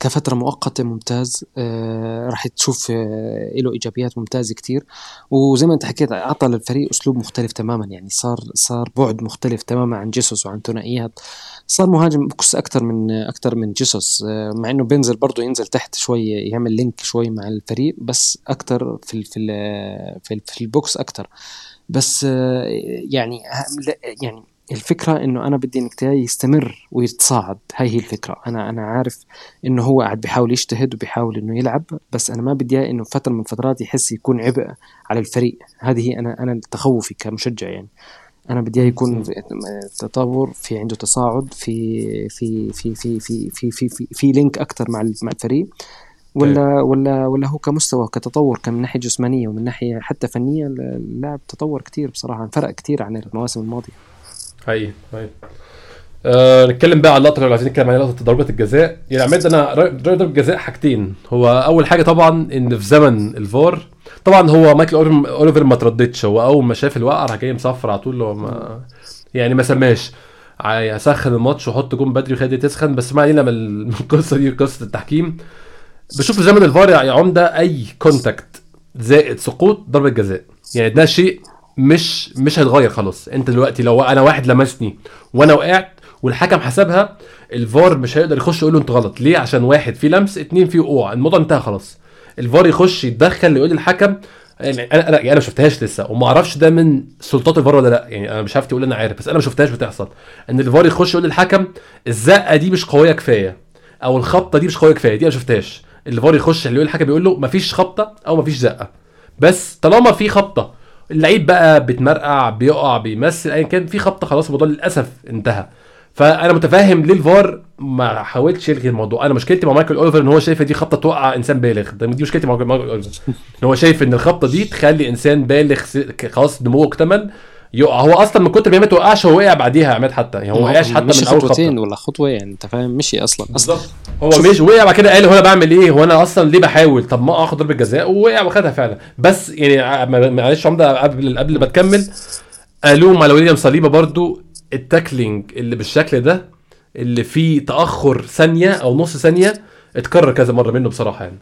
S3: كفترة مؤقتة ممتاز آه، راح تشوف له إيجابيات ممتازه كتير. وزي ما أنت حكيت اعطى للفريق أسلوب مختلف تماما يعني صار صار بعد مختلف تماما عن جيسوس وعن ثنائيات. صار مهاجم box أكثر من أكثر من جيسوس. مع إنه بينزل برضه ينزل تحت شوي يعمل link شوي مع الفريق بس أكثر في في في, في ال box أكثر بس يعني يعني الفكرة إنه أنا بدي إنك يستمر ويتصاعد. هاي هي الفكرة. أنا أنا عارف إنه هو قاعد بيحاول يجتهد وبيحاول إنه يلعب بس أنا ما بدي إنه فترة من الفترات يحس يكون عبء على الفريق. هذه هي أنا أنا تخوفي كمشجع يعني. أنا بدي يكون تطور في عنده تصاعد في في في في في في في, في, في link أكثر مع مع الفريق. ولا ولا ولا هو كمستوى كتطور كمن ناحية جسمانية ومن ناحية حتى فنية اللاعب تطور كثير بصراحة. فرق كثير عن المواسم الماضية.
S2: هاي هاي. أه نتكلم بقى على اللقطة اللي عايزين نتكلم عليها لقطة ضربه الجزاء. يعني عماد أنا ضربه الجزاء حاجتين. هو أول حاجة طبعا إن في زمن الفار طبعا هو مايكل أوليفر ما ترددش. هو أول ما شاف الوقعة راح جاي مصفر على طول. هو ما يعني ما سماش. اسخن الماتش واحط جون بدري وخلي تسخن. بس ما علينا من القصة دي قصة التحكيم. بشوف زمن الفار يا عمدة أي contact زائد سقوط ضربة جزاء. يعني ده شيء مش مش هيتغير خلاص. انت دلوقتي لو أنا واحد لمسني وأنا وقعت والحكم حسبها الفار مش هيقدر يخش يقول له أنت غلط. ليه؟ عشان واحد في لمس اتنين في وقوع. الموضوع انتهى خلاص. الفار يخش يتدخل يقول للحكم يعني أنا أنا يعني ما شفتهاش لسه وما أعرفش ده من سلطات الفار ولا لأ يعني أنا مش عارف تقول أنا عارف بس أنا ما شفتهاش بتحصل. إن الفار يخش يقول للحكم الزقة دي مش قوية كفاية أو الخبطة دي مش قوية كفاية دي أنا ما شفتهاش. الفار يخش اللي يقول الحكم بيقول له مفيش خبطة أو مفيش زقة. بس طالما في خبطة اللعيب بقى بيتمرقع بيقع بيمثل ايا كان في خبطة خلاص الموضوع للأسف انتهى. فأنا متفاهم ليه الفار ما حاولش يلغي الموضوع. أنا مشكلتي مع مايكل أوليفر إن هو شايف دي خبطه توقع إنسان بالغ. دي مشكلتي مع مايكل أوليفر. إن هو شايف إن الخبطه دي تخلي إنسان بالغ خلاص نموه اكتمل. يقع هو أصلا من كتر ما ما توقعش هو وقع بعديها عماد حتى. يعني هو ما وقعش حتى من أول
S3: خطوتين ولا خطوة يعني أنت فاهم؟ مشي أصلا.
S2: بالظبط. هو مش وقع بعد كده قال هو أنا بعمل إيه؟ هو أنا أصلا ليه بحاول؟ طب ما آخد ضربة جزاء ووقع واخدها فعلا. بس يعني ما- معلش عمدة قبل قبل ما تكمل الوم على ويليام صليبة برضو التاكلينج اللي بالشكل ده اللي فيه تأخر ثانية أو نص ثانية اتكرر كذا مرة منه بصراحة يعني.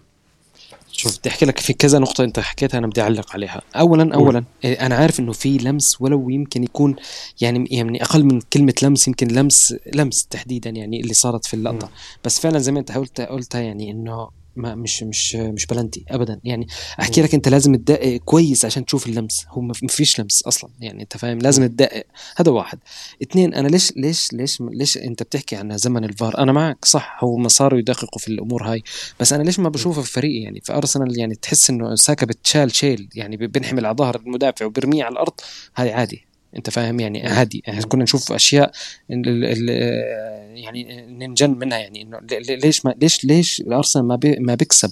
S3: شوف بدي أحكي لك في كذا نقطة أنت حكيتها أنا بدي أعلق عليها. أولا أولا إيه، أنا عارف إنه في لمس ولو يمكن يكون يعني يعني أقل من كلمة لمس يمكن لمس لمس تحديدا يعني اللي صارت في اللقطة، بس فعلا زي ما أنت قلت قلتها يعني إنه ما مش مش مش بلنتي ابدا. يعني أحكي لك أنت لازم تدقق كويس عشان تشوف اللمس هو ما فيش لمس أصلا. يعني أنت فاهم؟ لازم تدقق. هذا واحد. اثنين أنا ليش ليش ليش ليش أنت بتحكي عن زمن الفار؟ أنا معك صح. هو ما صاروا يدققوا في الأمور هاي. بس أنا ليش ما بشوفه في فريقي؟ يعني في أرسنال يعني تحس إنه ساكا بتشال شيل. يعني بنحمل على ظهر المدافع وبرميه على الأرض. هاي عادي. أنت فاهم؟ يعني عادي. يعني كنا نشوف أشياء يعني ننجن منها يعني إنه ليش ما ليش ليش الأرسنال ما بي ما بيكسب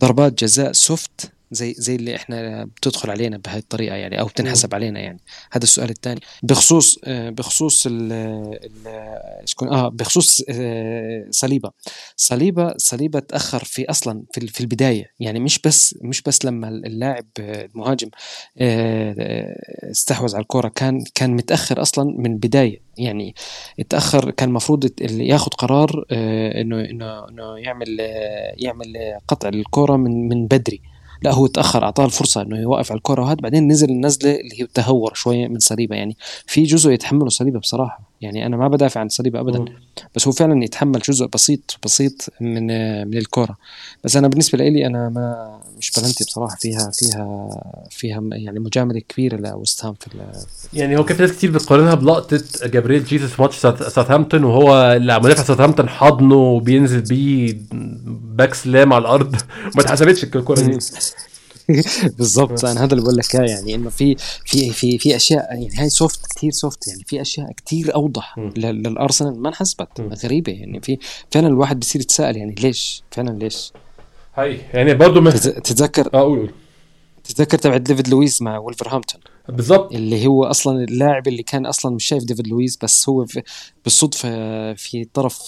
S3: ضربات جزاء soft زي زي اللي إحنا بتدخل علينا بهاي الطريقة يعني أو بتنحسب علينا يعني. هذا السؤال الثاني. بخصوص بخصوص ال شكون آه بخصوص صليبة. صليبه صليبة تأخر في أصلا في في البداية. يعني مش بس مش بس لما اللاعب المهاجم استحوذ على الكره كان كان متأخر أصلا من البداية. يعني اتاخر كان المفروض ياخذ قرار انه انه إنه يعمل يعمل قطع الكره من من بدري. لا هو تاخر أعطاه الفرصة إنه يوقف على الكرة وهذا بعدين نزل النزلة اللي هي تهور شوية من صليبة يعني في جزء يتحمله صليبة بصراحة يعني أنا ما بدافع عن صليبة ابدا. بس هو فعلا يتحمل جزء بسيط بسيط من من الكرة. بس أنا بالنسبة لي أنا ما مش بلنتي بصراحة فيها فيها فيها يعني مجاملة كبيرة لوست هام في
S2: يعني هو كان في ناس كتير بتقارنها بلقطة جابرييل جيسوس ماتش ساوثهامبتون وهو مدافع ساوثهامبتون حضنه وبينزل بيه back slam على الأرض. ما اتحسبتش الكوره دي.
S3: بالظبط أنا هذا اللي بقول لك يعني إنه في في في في أشياء يعني هاي soft كثير soft يعني في أشياء كثير أوضح للأرسنال ما انحسبت غريبة يعني في فعلا الواحد بصير يتساءل يعني ليش؟ فعلا ليش؟
S2: هاي يعني برضه من...
S3: تتذكر؟
S2: آه قول.
S3: تتذكر تبع ديفيد لويس مع ولفرهامبتون
S2: بالظبط
S3: اللي هو أصلا اللاعب اللي كان أصلا مش شايف ديفيد لويس بس هو في بالصدفة في طرف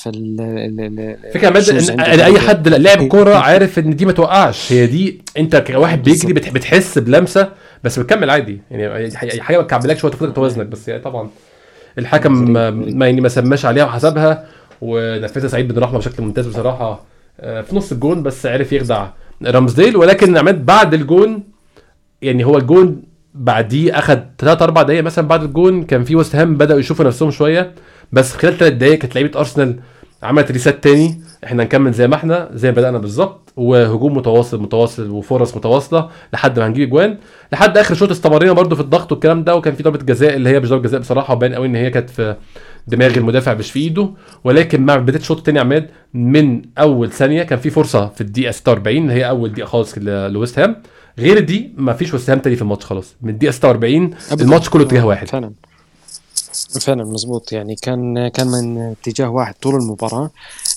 S2: فكره ان أي حد لاعب كورة عارف إن دي ما توقعش. هي دي أنت كواحد بيجري بتحس بلمسة بس بتكمل عادي. يعني حاجة ما تكعبلكش وقت توازنك بس يعني طبعا. الحكم ما يعني ما سماش عليها وحسبها ونفذها سعيد بن رحمة بشكل ممتاز بصراحة. في نص الجون بس عرف يخدع رامزديل ولكن عماد بعد الجون يعني هو الجون بعديه أخد 3 4 دقايق مثلا بعد الجون كان في وست هام بدأوا يشوفوا نفسهم شوية. بس خلال 3 دقايق كانت لعيبة أرسنال عملت ريسات تاني. إحنا نكمل زي ما إحنا زي ما بدأنا بالظبط. وهجوم متواصل متواصل وفرص متواصلة لحد ما هنجيب اجوان لحد آخر شوط استمرينا برده في الضغط والكلام ده وكان في ضربه جزاء اللي هي مش ضربه جزاء بصراحة وباين قوي إن هي كانت في دماغ المدافع مش في إيده. ولكن مع بداية الشوط الثاني عماد من أول ثانية كان في فرصة في الدقيقة 46 اللي هي أول دقيقة خالص لويست هام. غير دي ما فيش وسام تاني في الماتش خلاص. من الدقيقة 46 الماتش كله اتجاه واحد.
S3: فعلا. فعلا مزبوط يعني كان كان من اتجاه واحد طول المباراة.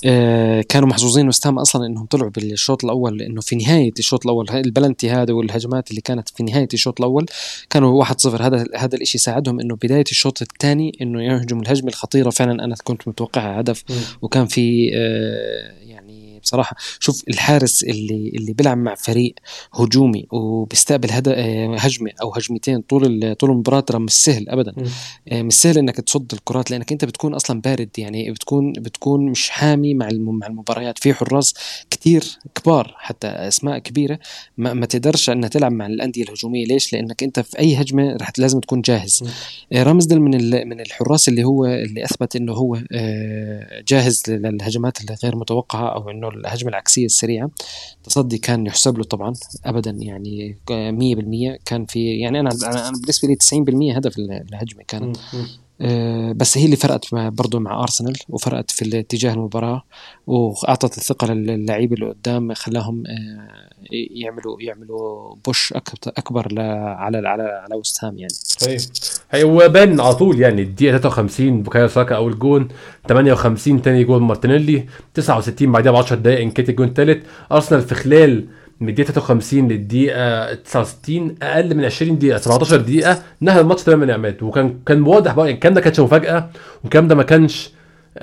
S3: آه كانوا محظوظين وستام أصلا إنهم طلعوا بالشوط الأول لأنه في نهاية الشوط الأول البلنتي هذا والهجمات اللي كانت في نهاية الشوط الأول كانوا 1-0 هذا هذا الشيء ساعدهم إنه بداية الشوط الثاني إنه يهجم الهجمة الخطيرة. فعلا أنا كنت متوقعها هدف. وكان في آه بصراحة. شوف الحارس اللي اللي بيلعب مع فريق هجومي وبيستقبل هذا هجمة أو هجمتين طول طول المباراة ترى مش سهل ابدا. مش سهل إنك تصد الكرات لأنك أنت بتكون أصلا بارد يعني بتكون بتكون مش حامي مع مع المباريات. في حراس كتير كبار حتى أسماء كبيرة ما, ما تقدرش إنها تلعب مع الأندية الهجومية. ليش؟ لأنك أنت في أي هجمة رح لازم تكون جاهز. رامزدل من من الحراس اللي هو اللي أثبت إنه هو جاهز للهجمات الغير متوقعة أو إنه الهجمة العكسية السريعة. تصدي كان يحسب له طبعا ابدا يعني 100% كان في يعني أنا أنا بالنسبة لي 90% هدف الهجمة كانت آه، بس هي اللي فرقت برضه مع أرسنال وفرقت في اتجاه المباراة وأعطت الثقة للعيبة اللي قدام خلاهم آه، يعملوا يعملوا push اكبر على على على وست هام يعني.
S2: طيب. هو بان على طول يعني الدقيقة 53 بوكايو ساكا أول جون 58 ثاني جول مارتينيلي 69 بعدها ب 10 دقائق نكيتيا الجون الثالث أرسنال في خلال من الدقيقة 53 للدقيقة 69 أقل من 20 دقيقة 17 دقيقة نهى الماتش تماما يا عماد وكان كان واضح بقى يعني الكلام ده كانش مفاجأة والكلام ده ما كانش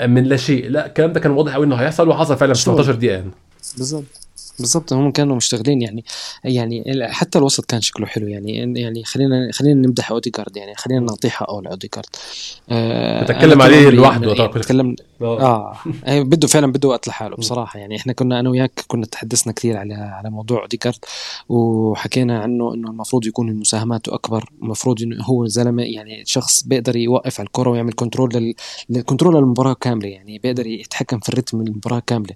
S2: من لا شيء. لا الكلام ده كان واضح قوي إنه هيحصل وحصل فعلا في 17 دقيقة يعني
S3: بالظبط. بالضبط هم كانوا مشتغلين يعني يعني حتى الوسط كان شكله حلو يعني يعني خلينا خلينا نمدح اوديجارد يعني خلينا نعطيه حقه لاوديجارد
S2: آه بتكلم عليه لوحده
S3: يعني بتكلم آه, آه. بده فعلا بده وقت لحاله بصراحة يعني إحنا كنا أنا وياك كنا تحدثنا كثير على على موضوع اوديجارد وحكينا عنه إنه المفروض يكون مساهماته أكبر المفروض إنه هو زلمة يعني شخص بيقدر يوقف على الكرة ويعمل control لل... control للمباراة كاملة يعني بيقدر يتحكم في الريتم المباراه كاملة.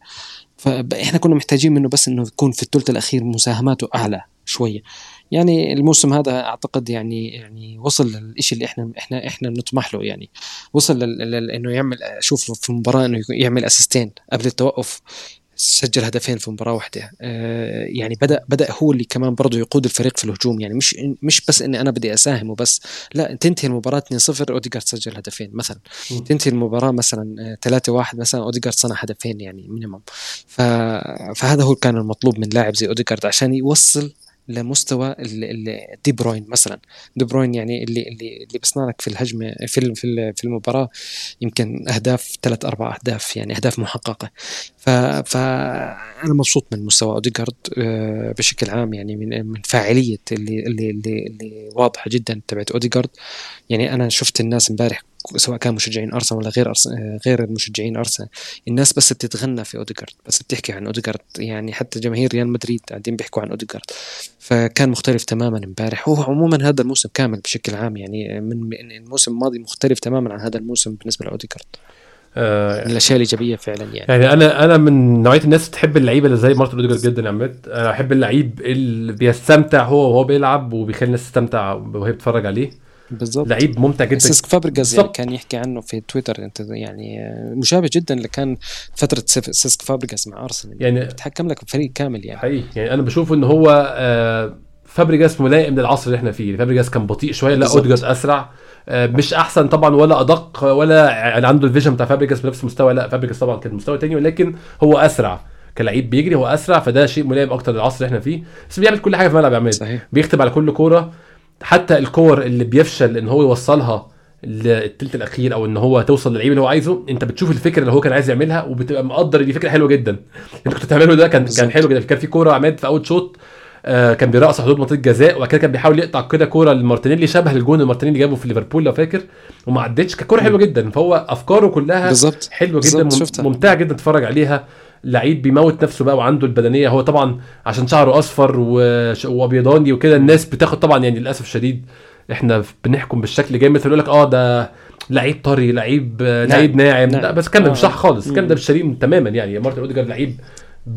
S3: فاحنا كنا محتاجين منه بس إنه يكون في الثلث الأخير مساهماته أعلى شوية. يعني الموسم هذا أعتقد يعني يعني وصل للشيء اللي إحنا إحنا إحنا نطمح له يعني. وصل إنه يعمل أشوف في المباراة إنه يعمل اسيستين قبل التوقف. سجل هدفين في مباراة واحدة. آه يعني بدا بدأ هو اللي كمان برضه يقود الفريق في الهجوم. يعني مش مش بس إني أنا بدي اساهم وبس لا تنتهي المباراة 2-0 اوديجارد سجل هدفين مثلا. م. تنتهي المباراة مثلا 3-1 مثلا اوديجارد صنع هدفين يعني minimum فهذا هو كان المطلوب من لاعب زي اوديجارد عشان يوصل لمستوى دي بروين مثلا. دي بروين يعني اللي اللي اللي بيصنع لك في الهجمة في في المباراة يمكن أهداف ثلاث أربع أهداف يعني أهداف محققة. فانا مبسوط من مستوى اوديجارد آه، بشكل عام يعني من من فاعلية اللي اللي اللي, اللي واضحة جدا تبعت اوديجارد يعني أنا شفت الناس امبارح سواء كان مشجعين أرسنال ولا غير أرسنال غير المشجعين أرسنال الناس بس بتتغنى في اوديجارد بس بتحكي عن اوديجارد يعني حتى جماهير ريال مدريد قاعدين بيحكوا عن اوديجارد فكان مختلف تماما امبارح هو عموما هذا الموسم كامل بشكل عام يعني من الموسم الماضي مختلف تماما عن هذا الموسم بالنسبة لاوديجارد آه من الأشياء الإيجابية فعلا يعني.
S2: يعني أنا أنا من نوعية الناس تحب اللعيبة اللي زي مارتن اوديجارد جدا يا عماد. أنا أحب اللعيب اللي بيستمتع هو وهو بيلعب وبيخلي الناس تستمتع وهي بتتفرج عليه.
S3: بالضبط.
S2: لعيب ممتع جدا.
S3: سيسك فابريجاز يعني كان يحكي عنه في تويتر أنت يعني مشابه جدا اللي كان فتره سيسك فابريجاز مع أرسنال. يعني بتحكم لك بفريق كامل يعني.
S2: حقيقي. يعني أنا بشوف إن هو آه فابريجاس ملائم للعصر اللي إحنا فيه. فابريجاس كان بطيء شوية لا اودجارد أسرع. آه مش أحسن طبعا ولا أدق ولا يعني عنده ال vision بتاع فابريجاس بنفس المستوى. لا فابريجاس طبعا كان مستوى تاني ولكن هو أسرع كلاعب بيجري هو أسرع. فده شيء ملائم أكتر للعصر اللي إحنا فيه. بس بيعمل كل حاجة في الملعب يا عماد. صحيح. بيكتب على كل كورة. حتى الكور اللي بيفشل إن هو يوصلها للتلت الأخير أو إن هو توصل للعيب اللي هو عايزه أنت بتشوف الفكرة اللي هو كان عايز يعملها وبتبقى مقدر دي فكرة حلوة جدا. أنت كنت بتعمله ده كان كان حلو جدا. كان في كورة عماد في أول شوط آه كان بيرقص حدود منطقة جزاء وبعد كده كان بيحاول يقطع كده كورة لمارتينيلي شبه الجون اللي مارتينيلي جابه في ليفربول لو فاكر وما عدتش. كانت كورة حلوة جدا. فهو أفكاره كلها بالزبط. حلوة جدا ممتعة جدا تتفرج عليها. لعيب بيموت نفسه بقى وعنده البدنية. هو طبعا عشان شعره أصفر وأبيضاني وكده الناس بتاخد طبعا يعني للأسف الشديد إحنا بنحكم بالشكل جامد. فيقول لك آه ده لعيب طري لعيب لعيب ناعم. لا بس كان مش صح آه. خالص. كان ده مش سليم تماما يعني. مارتن أوديجارد لعيب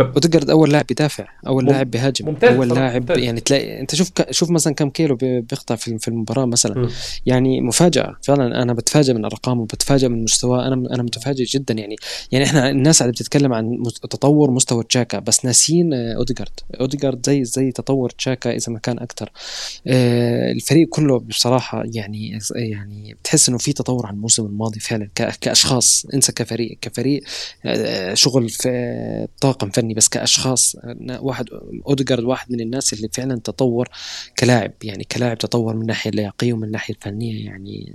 S3: اوديجارد أول لاعب بيدافع أول مم... لاعب بيهاجم ممتاز أول لاعب ممتاز. يعني تلاقي أنت شوف ك... شوف مثلا كم كيلو بيقطع في في المباراة مثلا. م. يعني مفاجأة فعلا أنا بتفاجئ من أرقامه بتفاجئ من مستواه أنا أنا متفاجئ جدا. يعني يعني إحنا الناس اللي بتتكلم عن تطور مستوى تشاكا بس ناسيين آه، أوديجارد. أوديجارد زي زي تطور تشاكا إذا ما كان أكثر آه الفريق كله بصراحة يعني يعني بتحس إنه في تطور عن الموسم الماضي فعلا كأشخاص أنسى كفريق. كفريق آه شغل في طاقم فني بس كأشخاص واحد اوديجارد واحد من الناس اللي فعلا تطور كلاعب يعني كلاعب تطور من الناحيه اللياقية ومن الناحيه الفنية يعني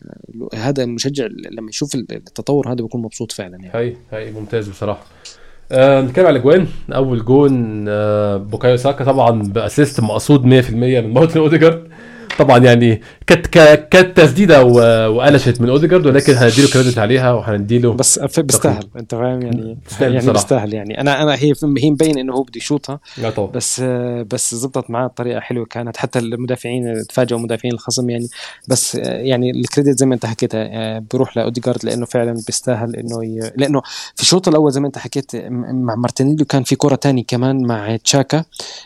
S3: هذا المشجع لما يشوف التطور هذا بيكون مبسوط فعلا يعني.
S2: هاي هاي ممتاز بصراحة. آه نتكلم على الاجوان أول جون آه بوكايو ساكا طبعا ب assist مقصود 100% من مارتن أوديجارد. طبعا يعني كانت كانت تسديده وقلشت من أوديجارد ولكن هنديله credit عليها وهنديله
S3: بس بيستاهل أنت فاهم؟ يعني يعني. بيستاهل يعني. أنا أنا هي هي مبين إنه هو بده يشوطها بس بس زبطت معاه بطريقة حلوة كانت. حتى المدافعين تفاجئوا مدافعين الخصم يعني. بس يعني ال credit زي ما أنت حكيت آه، بيروح لأوديجارد لأنه فعلا بيستاهل إنه ي... لأنه في الشوط الأول زي ما أنت حكيت مع مارتينيلي كان في كرة تانية كمان مع تشاكا.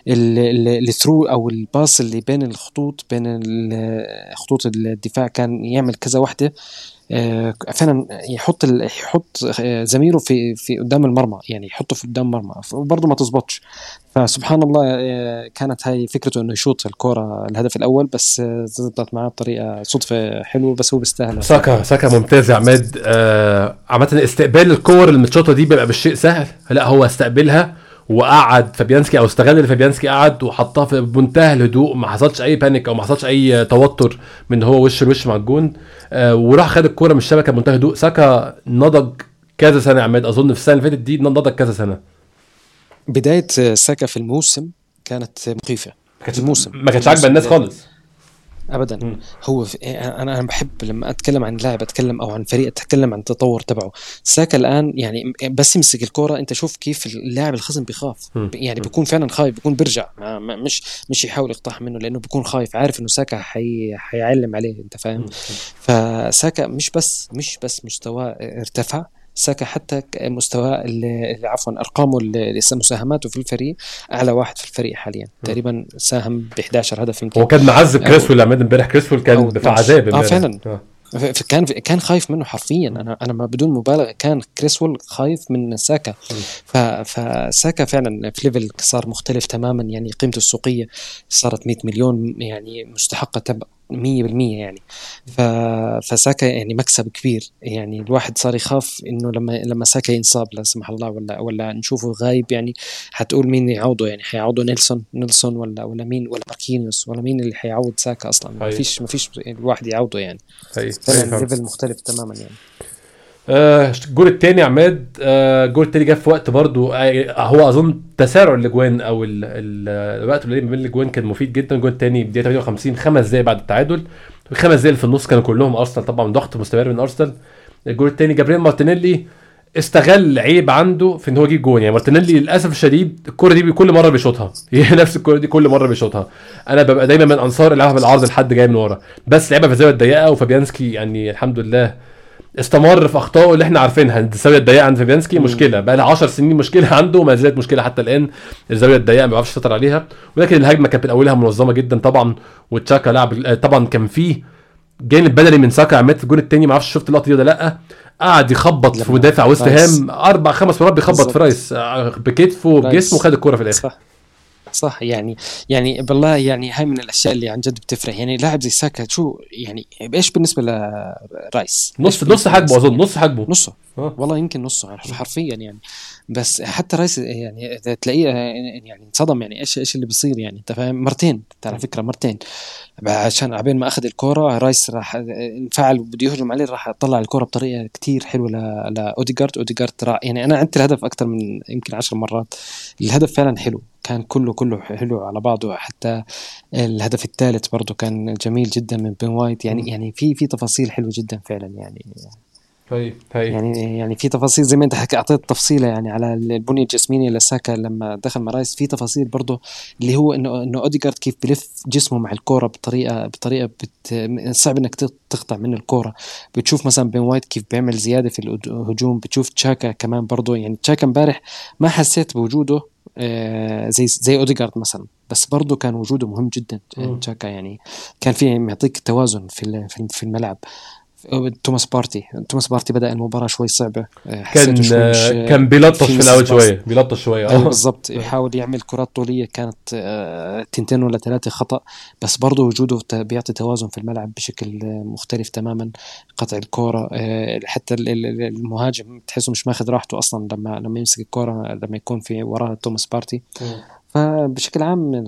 S3: ال through أو ال pass اللي بين الخطوط بين خطوط الدفاع كان يعمل كذا وحدة آه، فعلا يحط يحط آه، زميله في في قدام المرمى يعني يحطه في قدام المرمى وبرضه ما تزبطش. فسبحان الله آه، كانت هاي فكرته إنه يشوط الكرة الهدف الأول بس زبطت معاه بطريقة صدفة حلوة بس هو بيستاهل
S2: ساكا ساكا ممتاز يا عماد. عامة استقبال الكور المتشوطة دي بيبقاش شيء سهل. لا هو استقبلها. وقعد فابيانسكي أو استغل ان فابيانسكي قعد وحطها في بمنتهى الهدوء ما حصلش أي panic أو ما حصلش أي توتر من هو وش لوش مع الجون. آه وراح خد الكورة من الشبكة بمنتهى الهدوء. ساكا نضج كذا سنة يا عماد أظن في السنة اللي فاتت دي نضج كذا سنة.
S3: بداية آه، ساكا في الموسم كانت مخيفة.
S2: كانتش-
S3: الموسم.
S2: ما كانتش عاجبة الناس خالص.
S3: ابدا.
S2: مم.
S3: هو في أنا أنا بحب لما أتكلم عن لاعب أتكلم أو عن فريق أتكلم عن التطور تبعه. ساكا الآن يعني بس يمسك الكرة أنت شوف كيف اللاعب الخصم بيخاف.
S2: مم.
S3: يعني بيكون فعلا خايف بيكون بيرجع. ما ما مش مش يحاول يقطعها منه لأنه بيكون خايف. عارف إنه ساكا حي حيعلم عليه أنت فاهم؟ فساكا مش بس مش بس مستواه ارتفع. ساكا حتى اللي- عفوا أرقامه مساهماته في الفريق أعلى واحد في الفريق حاليا. تقريبا ساهم ب 11 هدف يمكن.
S2: هو كان معذب كريسويل يا عماد إمبارح. كريسويل كان
S3: 12.
S2: عذاب
S3: آه،
S2: إمبارح.
S3: فعلاً.
S2: آه.
S3: كان كان خايف منه حرفيا. أنا أنا ما بدون مبالغة كان كريسويل خايف من ساكا. فساكا فعلا في level صار مختلف تماما. يعني قيمته السوقية صارت 100 مليون يعني مستحقة تبع 100% يعني ف... فساكا يعني مكسب كبير يعني الواحد صار يخاف إنه لما لما ساكا ينصاب لا سمح الله ولا ولا نشوفه غايب يعني حتقول مين يعوضه يعني حيعوضه نيلسون نيلسون ولا ولا مين ولا ماركينيوس ولا مين اللي حيعوض ساكا أصلا ما. فيش ما فيش الواحد يعوضه يعني. فعلا. level مختلف تماما يعني
S2: آه، الجول الثاني عماد. آه، الجول الثاني جه في وقت برضو آه، هو أظن تسارع الأجوان أو ال- ال- الوقت القليل ما بين الأجوان كان مفيد جدا. الجول الثاني بدايه 58 خمس دقايق بعد التعادل. الخمس اللي في النص كانوا كلهم أرسنال طبعا ضغط مستمر من أرسنال. الجول الثاني جابريل مارتينيلي استغل عيب عنده في إن هو يجيب جون. يعني مارتينيلي للأسف الشديد الكرة دي كل مرة بيشوطها. هي نفس الكرة دي كل مرة بيشوطها. أنا ببقى دايما من أنصار يلعبها بالعرض لحد جاي من ورا. بس لعبها في الزاويه الضيقه وفابيانسكي يعني الحمد لله استمر في أخطائه اللي إحنا عارفينها. الزاوية الضيقة عند فابيانسكي مشكلة. بقى لها 10 سنين مشكلة عنده وما زالت مشكلة حتى الآن. الزاوية الضيقة ما بيعرفش يسيطر عليها. ولكن الهجمة كانت من أولها منظمة جدا طبعا وتشاكا لعب طبعا كان فيه جانب بدني من ساكا عماد في الجون الثاني ما أعرفش شفت اللقطة دي ولا لأ. قعد يخبط في مدافع
S3: رايس.
S2: هام. أربع خمس مرات بيخبط. في رايس آه، بكتفه وبجسمه
S3: رايس.
S2: وخد الكوره في الآخر.
S3: صح. صح يعني يعني بالله يعني هاي من الأشياء اللي عن جد بتفرح يعني لاعب زي ساكا شو يعني إيش بالنسبة لرايس
S2: نص نص حجمه؟ أظن نص حجمه
S3: نصه.
S2: آه.
S3: والله يمكن نصه حرفيا يعني. بس حتى رايس يعني تلاقيه يعني انصدم يعني إيش إيش اللي بيصير يعني أنت فاهم؟ مرتين على فكرة مرتين. عشان عبين ما أخذ الكوره رايس راح انفعل وبده يهجم عليه راح طلع الكوره بطريقة كتير حلوة لأوديجارد. أوديجارد يعني أنا عدت الهدف أكثر من يمكن عشر مرات. الهدف فعلا حلو. كان كله كله حلو على بعضه. حتى الهدف الثالث برضه كان جميل جدا من بن وايت. يعني يعني في في تفاصيل حلوة جدا فعلا يعني.
S2: هي هي
S3: يعني يعني في تفاصيل زي ما انت حكي أعطيت تفصيلة يعني على البنيه الجسمانيه لساكا لما دخل مع رايس في تفاصيل برضه اللي هو انه إنه اوديجارد كيف بلف جسمه مع الكورة بطريقه بطريقة بت صعب إنك تق- تقطع منه الكورة. بتشوف مثلا بن وايت كيف بيعمل زيادة في الهجوم. بتشوف تشاكا كمان برضه يعني تشاكا امبارح ما حسيت بوجوده. زي زي اوديجارد مثلا. بس برضه كان وجوده مهم جدا. تشاكا يعني كان في معطيك توازن في ال- في في الملعب. توماس بارتي. توماس بارتي بدأ المباراة شوي صعبه آه،
S2: كان
S3: شوي
S2: آه، كان بيلطش في
S3: الأول.
S2: شوية بيلطش شوية
S3: أيوه
S2: آه.
S3: بالضبط. يحاول يعمل كرات طولية كانت آه، تنتين ولا ثلاثة خطأ. بس برضه وجوده بيعطي توازن في الملعب بشكل مختلف تماما. قطع الكورة حتى ال- ال- المهاجم تحسه مش ماخذ راحته أصلا لما لما يمسك الكورة لما يكون في وراه توماس بارتي. فبشكل عام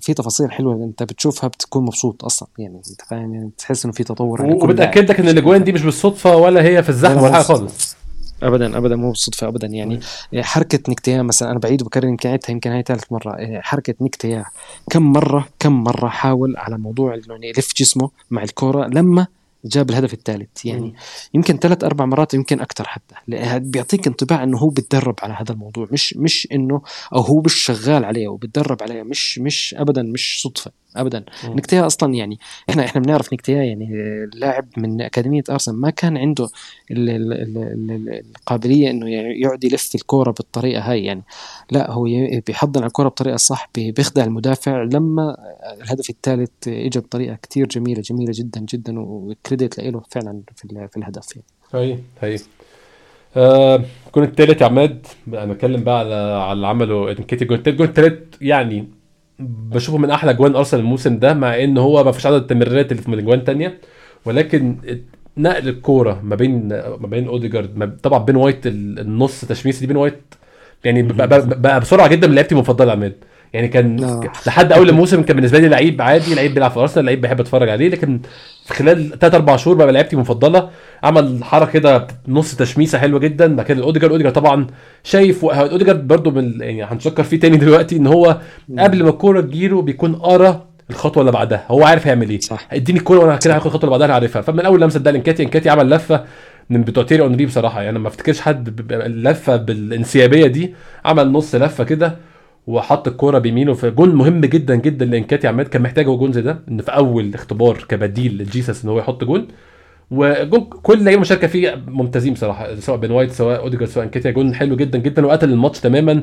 S3: في تفاصيل حلوة انت بتشوفها بتكون مبسوط أصلا يعني انت فاهم يعني تحس انه في تطور لاعب.
S2: وبتأكد لك إن الأجوان دي مش بالصدفة ولا هي في الزحمة
S3: لا،
S2: ولا
S3: حاجة
S2: خالص.
S3: ابدا ابدا مو بالصدفة ابدا. يعني حركة نكتيا مثلا أنا بعيد وبكرر يمكن عيدتها يمكن هاي ثالث مرة. إيه، حركة نكتيا كم مرة كم مرة حاول على موضوع انه يعني يلف جسمه مع الكورة لما جاب الهدف الثالث. يعني. يمكن ثلاث أربع مرات يمكن أكثر حتى. بيعطيك انطباع إنه هو بتدرب على هذا الموضوع. مش مش إنه أو هو مش شغال عليه وبتدرب عليه. مش مش ابدا مش صدفة. ابدا. نكتيا أصلا يعني إحنا إحنا بنعرف نكتيا يعني لاعب من أكاديمية أرسنال ما كان عنده ال ال ال القابلية إنه يقعد يلف الكورة بالطريقة هاي يعني. لا هو بيحضن على الكورة بطريقة صح بيخدع المدافع. لما الهدف الثالث اجى بطريقة كتير جميلة جميلة جدا جدا و credit له فعلا في, في الهدف يعني.
S2: هي هي آه الجون الثالث يا عماد أنا بتكلم بقى على على اللي عمله انكيتيا الجون الثالث الثالث يعني بشوفه من أحلى جوان أرسنال الموسم ده مع إن هو ما فيش عدد التمريرات اللي في الاجوان الثانية ولكن نقل الكورة ما بين ما بين أوديجارد طبعا بن وايت النص تشميسة دي بن وايت يعني بقى بسرعة جدا من لعيبتي المفضلة عماد. يعني كان أوه. لحد أول الموسم كان بالنسبة لي لعيب عادي لعيب بيلعب في أرسنال لعيب بحب أتفرج عليه لكن في خلال 3 4 شهور بقى لعيبتي المفضلة عمل حركة كده نص تشميسة حلوة جدا بعد كده الاوديجارد اوديجارد طبعا شايف اوديجارد برده من يعني هنشكر فيه تاني دلوقتي إن هو قبل ما الكورة تجيله بيكون قرأ الخطوة اللي بعدها هو عارف هيعمل إيه. صح. اديني الكورة وأنا كده هاخد الخطوة اللي بعدها عارفها. فمن أول لمسة ده لإنكاتيا إنكاتيا عمل لفة من بتوع تييري أونري بصراحة يعني ما أفتكرش حد اللفه بالانسيابية دي عمل نص لفة كده وحط الكورة بيمينه في جون مهم جدا جدا لانكاتيا عماد كان محتاج هو جون زي ده إن في أول اختبار كبديل لجيسس إن هو يحط جون. وجون كل لعيبه مشاركه فيه ممتازين بصراحة سواء بن وايت سواء أوديجارد سواء انكاتيا جون حلو جدا جدا وقتل الماتش تماما.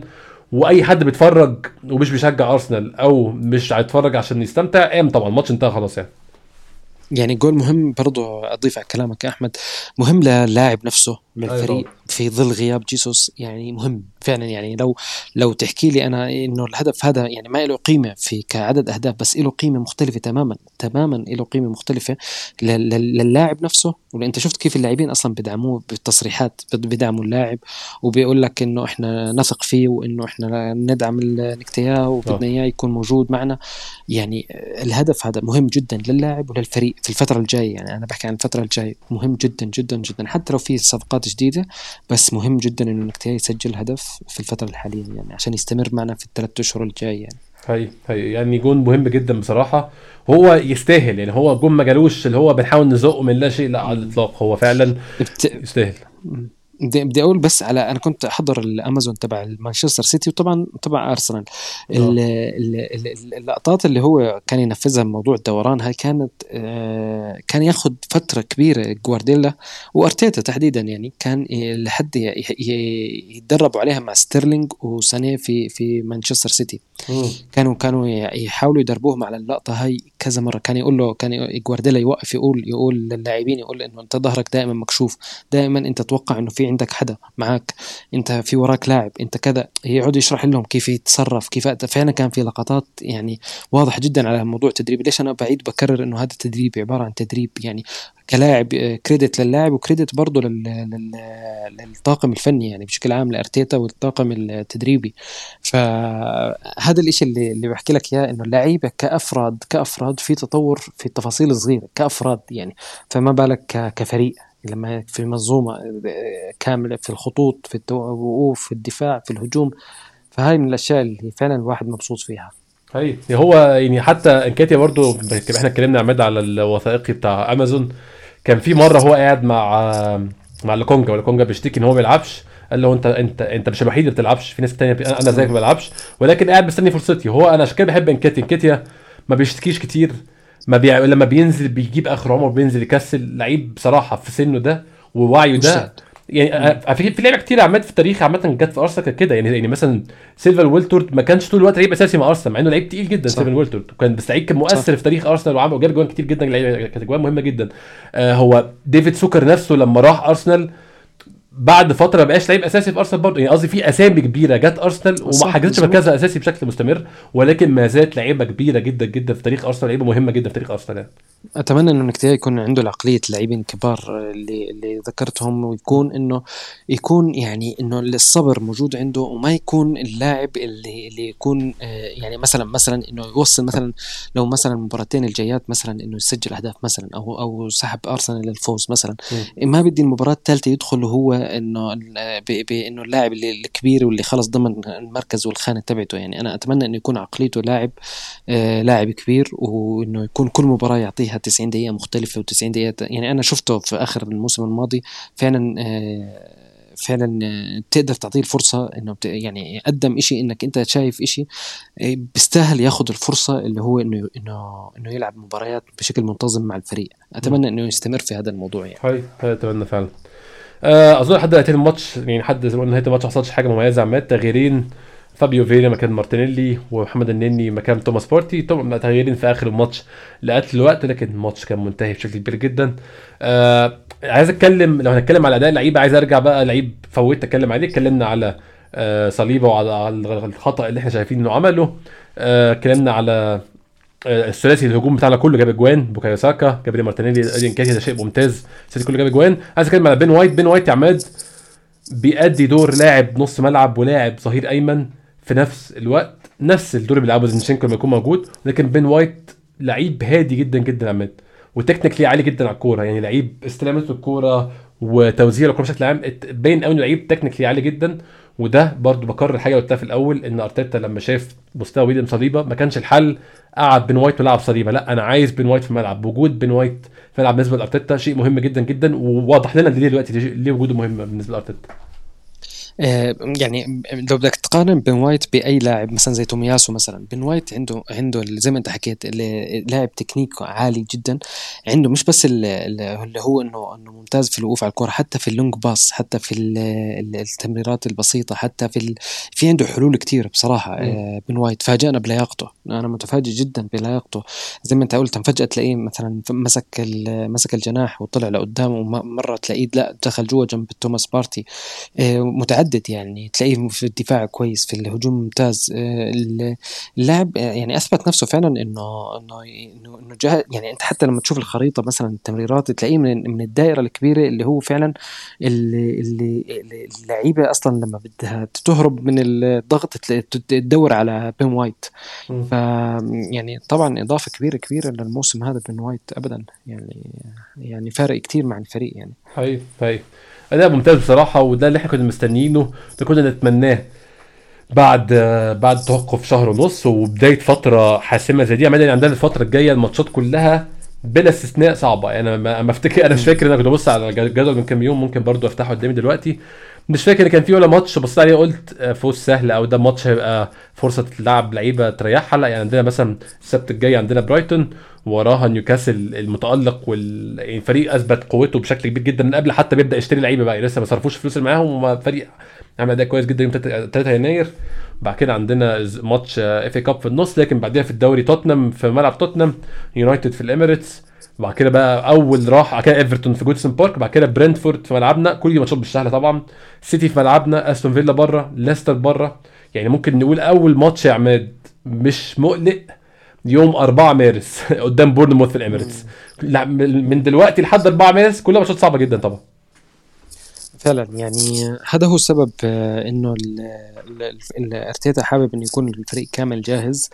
S2: وأي حد بيتفرج ومش بيشجع أرسنال أو مش هيتفرج عشان يستمتع قام طبعا الماتش انتهى خلاص يعني.
S3: يعني جول مهم برضو أضيف على كلامك يا أحمد مهم للاعب نفسه للفريق. أيوة. في ظل غياب جيسوس يعني مهم فعلا. يعني لو لو تحكي لي أنا إنه الهدف هذا يعني ما له قيمة في كعدد أهداف بس له قيمة مختلفة تماما تماما له قيمة مختلفة للاعب نفسه. وأنت شفت كيف اللاعبين أصلا بدعموه بالتصريحات بدعموا اللاعب وبيقول لك إنه إحنا نثق فيه وإنه إحنا ندعم نكتياه وبدنا إياه يكون موجود معنا. يعني الهدف هذا مهم جدا للاعب وللفريق في الفترة الجاية. يعني أنا بحكي عن الفترة الجاية مهم جدا جدا جدا. حتى لو في صفقات جديدة بس مهم جدا إنه نكتياه يسجل هدف في الفترة الحاليه يعني عشان يستمر معنا في الثلاث أشهر الجاي يعني.
S2: هي هي يعني جون مهم جدا بصراحة. هو يستاهل يعني هو جون ما جالوش اللي هو بنحاول نزقه من لا شيء لا على الإطلاق. هو فعلا يستاهل.
S3: بدي بدي أقول بس على أنا كنت أحضر الامازون تبع مانشستر سيتي وطبعا طبعا ارسنال آه. اللقطات اللي هو كان ينفذها موضوع الدوران هاي كانت آه، كان ياخذ فترة كبيرة جوارديولا وأرتيتا تحديدا يعني كان لحد يتدربوا عليها مع ستيرلينج وسانيه في في مانشستر سيتي كانوا كانوا يحاولوا يدربوهم على اللقطة هاي كذا مرة. كان يقول له كان جوارديولا يوقف يقول يقول للاعبين يقول إنه أنت ظهرك دائما مكشوف. دائما أنت توقع إنه في عندك حدا معك أنت في وراك لاعب. أنت كذا. يقعد يشرح لهم كيف يتصرف كيف فعلا كان في لقطات يعني واضح جدا على موضوع التدريب ليش أنا بعيد بكرر إنه هذا التدريب عبارة عن تدريب؟ يعني كلاعب كريدت للاعب وكريدت برضه للطاقم الفني يعني بشكل عام لأرتيتا والطاقم التدريبي. فهذا الإشي اللي اللي بحكي لك إياه إنه اللعيبة كأفراد كأفراد في تطور في التفاصيل الصغيرة كأفراد يعني. فما بالك كفريق لما في منظومه كاملة في الخطوط في الوقوف في الدفاع في الهجوم. فهاي من الأشياء اللي فعلا الواحد مبسوط فيها.
S2: هي هو يعني حتى انكاتيا برضو إحنا اتكلمنا عماد على الوثائقي بتاع أمازون. كان في مرة هو قاعد مع مع لوكونجا ولوكونجا بيشتكي إن هو ما بيلعبش. قال له أنت أنت أنت مش الوحيد اللي بتلعبش. في ناس تانية أنا زيك ما بلعبش. ولكن قاعد مستني فرصتي. هو أنا عشان كده بحب انكاتيا انكاتيا ما بيشتكيش كتير. ما بي... لما بينزل بيجيب آخر عمره بينزل يكسل. لعيب بصراحة في سنه ده ووعيه ده يعني في في لعيبه كتير عماد في التاريخ عامة جت في أرسنال كده. يعني يعني مثلا سيلفان ويلتورد ما كانش طول الوقت لعيب أساسي مع أرسنال مع إنه لعيب تقيل جدا سيلفان ويلتورد وكان بس لعيب كان مؤثر صح. في تاريخ أرسنال وعمل وجاب جوان كتير جدا كانت جوان مهمة جدا. آه هو ديفيد سوكر نفسه لما راح أرسنال بعد فترة ما بقاش لعيب أساسي في أرسنال برضه يعني قصدي في أسامي كبيرة جت أرسنال وما حجزتش مركزها أساسي بشكل مستمر ولكن ما زالت لعيبة كبيرة جدا جدا في تاريخ أرسنال لعيبة مهمة جدا في تاريخ أرسنال يعني.
S3: أتمنى إنه نكتيا يكون عنده العقلية لاعبين كبار اللي اللي ذكرتهم ويكون انه يكون يعني إنه الصبر موجود عنده وما يكون اللاعب اللي اللي يكون آه، يعني مثلا مثلا إنه يوصل مثلا لو مثلا المباراتين الجايات مثلا إنه يسجل أهداف مثلا أو أو سحب أرسنال للفوز مثلا م. ما بدي المباراة الثالثة يدخل وهو إنه بانه اللاعب اللي الكبير واللي خلص ضمن المركز والخانة تبعته. يعني أنا أتمنى إنه يكون عقليته لاعب آه، لاعب كبير وإنه يكون كل مباراة يعطيها 90 دقيقة مختلفة و90 دقيقة يعني أنا شفته في آخر الموسم الماضي فعلا آه، فعلا تقدر تعطيه الفرصة إنه يعني يقدم شيء إنك أنت شايف شيء بيستاهل ياخذ الفرصة اللي هو إنه إنه إنه يلعب مباريات بشكل منتظم مع الفريق. أتمنى إنه يستمر في هذا الموضوع يعني.
S2: هاي هاي أتمنى فعلا. آه، أظن لحد نهايه الماتش يعني حد زي ما قلنا نهاية الماتش ما حصلش حاجة مميزة عمل تغييرين فابيو فيرا مكان مارتينيلي ومحمد النني مكان توماس بارتي طبعا تغييرين في آخر الماتش لقتل الوقت لكن الماتش كان منتهي بشكل كبير جدا. آه عايز أتكلم لو هنتكلم على أداء اللعيبة عايز أرجع بقى لعيب فوت أتكلم عليه. اتكلمنا على آه صليبة وعلى الخطأ اللي إحنا شايفين إنه عمله. آه، اتكلمنا آه على الثلاثي الهجوم بتاعنا كله جاب اجوان بوكايو ساكا جابرييل مارتينيلي ادي إنكاتيا ده شيء ممتاز. الثلاثي كله جاب اجوان عايز أتكلم على بن وايت بن وايت يا عماد بيأدي دور لاعب نص ملعب ولاعب ظهير أيمن في نفس الوقت. نفس الدور اللي بيلعبه زينشينكو لما يكون موجود لكن بين وايت لعيب هادي جدا جدا عماد و technically عالي جدا على الكورة. يعني لعيب استلامته الكورة وتوزيع الكورة بشكل عام باين قوي لعيب technically عالي جدا. وده برضو بكرر حاجة قلتها في الأول إن أرتيتا لما شاف مستوى ويليام صليبة ما كانش الحل قعد بين وايت ولعب صليبة لا أنا عايز بين وايت في الملعب. وجود بين وايت في الملعب بالنسبة لأرتيتا شيء مهم جدا جدا وواضح لنا ليه دلوقتي ليه وجوده مهم بالنسبة لأرتيتا.
S3: آه، يعني لو بدك تقارن بين وايت بأي لاعب مثلا زي تومياسو مثلا. بين وايت عنده عنده زي ما أنت حكيت لاعب تكنيك عالي جدا. عنده مش بس اللي هو إنه إنه ممتاز في الوقوف على الكره حتى في ال long pass حتى في التمريرات البسيطة حتى في ال... في عنده حلول كتير بصراحة آه، بين وايت. فاجأنا بلياقته. أنا متفاجئ جدا بلياقته. زي ما أنت قلت فجأة تلاقيه مثلا مسك مسك الجناح وطلع لقدام ومره تلاقيه لا دخل جوا جنب توماس بارتي. آه، متعدد يعني. تلاقيه في الدفاع كويس في الهجوم ممتاز. آه، اللاعب آه، يعني أثبت نفسه فعلا إنه إنه إنه إنه يعني أنت حتى لما تشوف الخريطة مثلا التمريرات تلاقيه من من الدائرة الكبيرة اللي هو فعلا اللي اللي اللعيبة أصلا لما بدها تهرب من الضغط تدور على بين وايت. ف يعني طبعا إضافة كبيرة كبيرة للموسم هذا بين وايت ابدا. يعني يعني فارق كثير مع الفريق يعني.
S2: هاي هاي أداء ممتاز بصراحة وده اللي إحنا كنا مستنيينه ده كنا نتمناه. بعد بعد توقف شهر ونص وبداية فترة حاسمة زي دي عمال عندنا الفترة الجاية الماتشات كلها بلا استثناء صعبة. يعني أنا ما أفتكر أنا مش فاكر أنا كنت ببص على الجدول من كام يوم ممكن برضو أفتحه قدامي دلوقتي. مش فاكر ان كان في ولا ماتش بصيت عليه قلت آه، فوز سهل أو ده ماتش هيبقى فرصة تلعب لعيبة تريحها. لا يعني عندنا مثلا السبت الجاي عندنا برايتون وراها نيوكاسل المتألق والفريق أثبت قوته بشكل كبير جدا من قبل حتى بيبدأ يشتري لعيبة بقى لسه ما صرفوش الفلوس اللي معاهم وفريق عمل أداء كويس جدا يوم 3 يناير. بعد كده عندنا ماتش إف إي كاب في النص لكن بعدها في الدوري توتنهام في ملعب توتنهام يونايتد في الاميريتس بعد كده بقى أول راح بعد كده إيفرتون في جوديسون بارك بعد كده برنتفورد في ملعبنا. كل دي ماتشات مش سهلة طبعا. سيتي في ملعبنا أستون فيلا بره ليستر بره. يعني ممكن نقول أول ماتش يا عماد مش مقلق. يوم 4 مارس قدام بورنموث في الإميريتس. من دلوقتي لحد 4 مارس كلها ماتشات صعبة جدا طبعا.
S3: فعلا. يعني هذا هو السبب آه، إنه الارتيتا حابب إنه يكون الفريق كامل جاهز.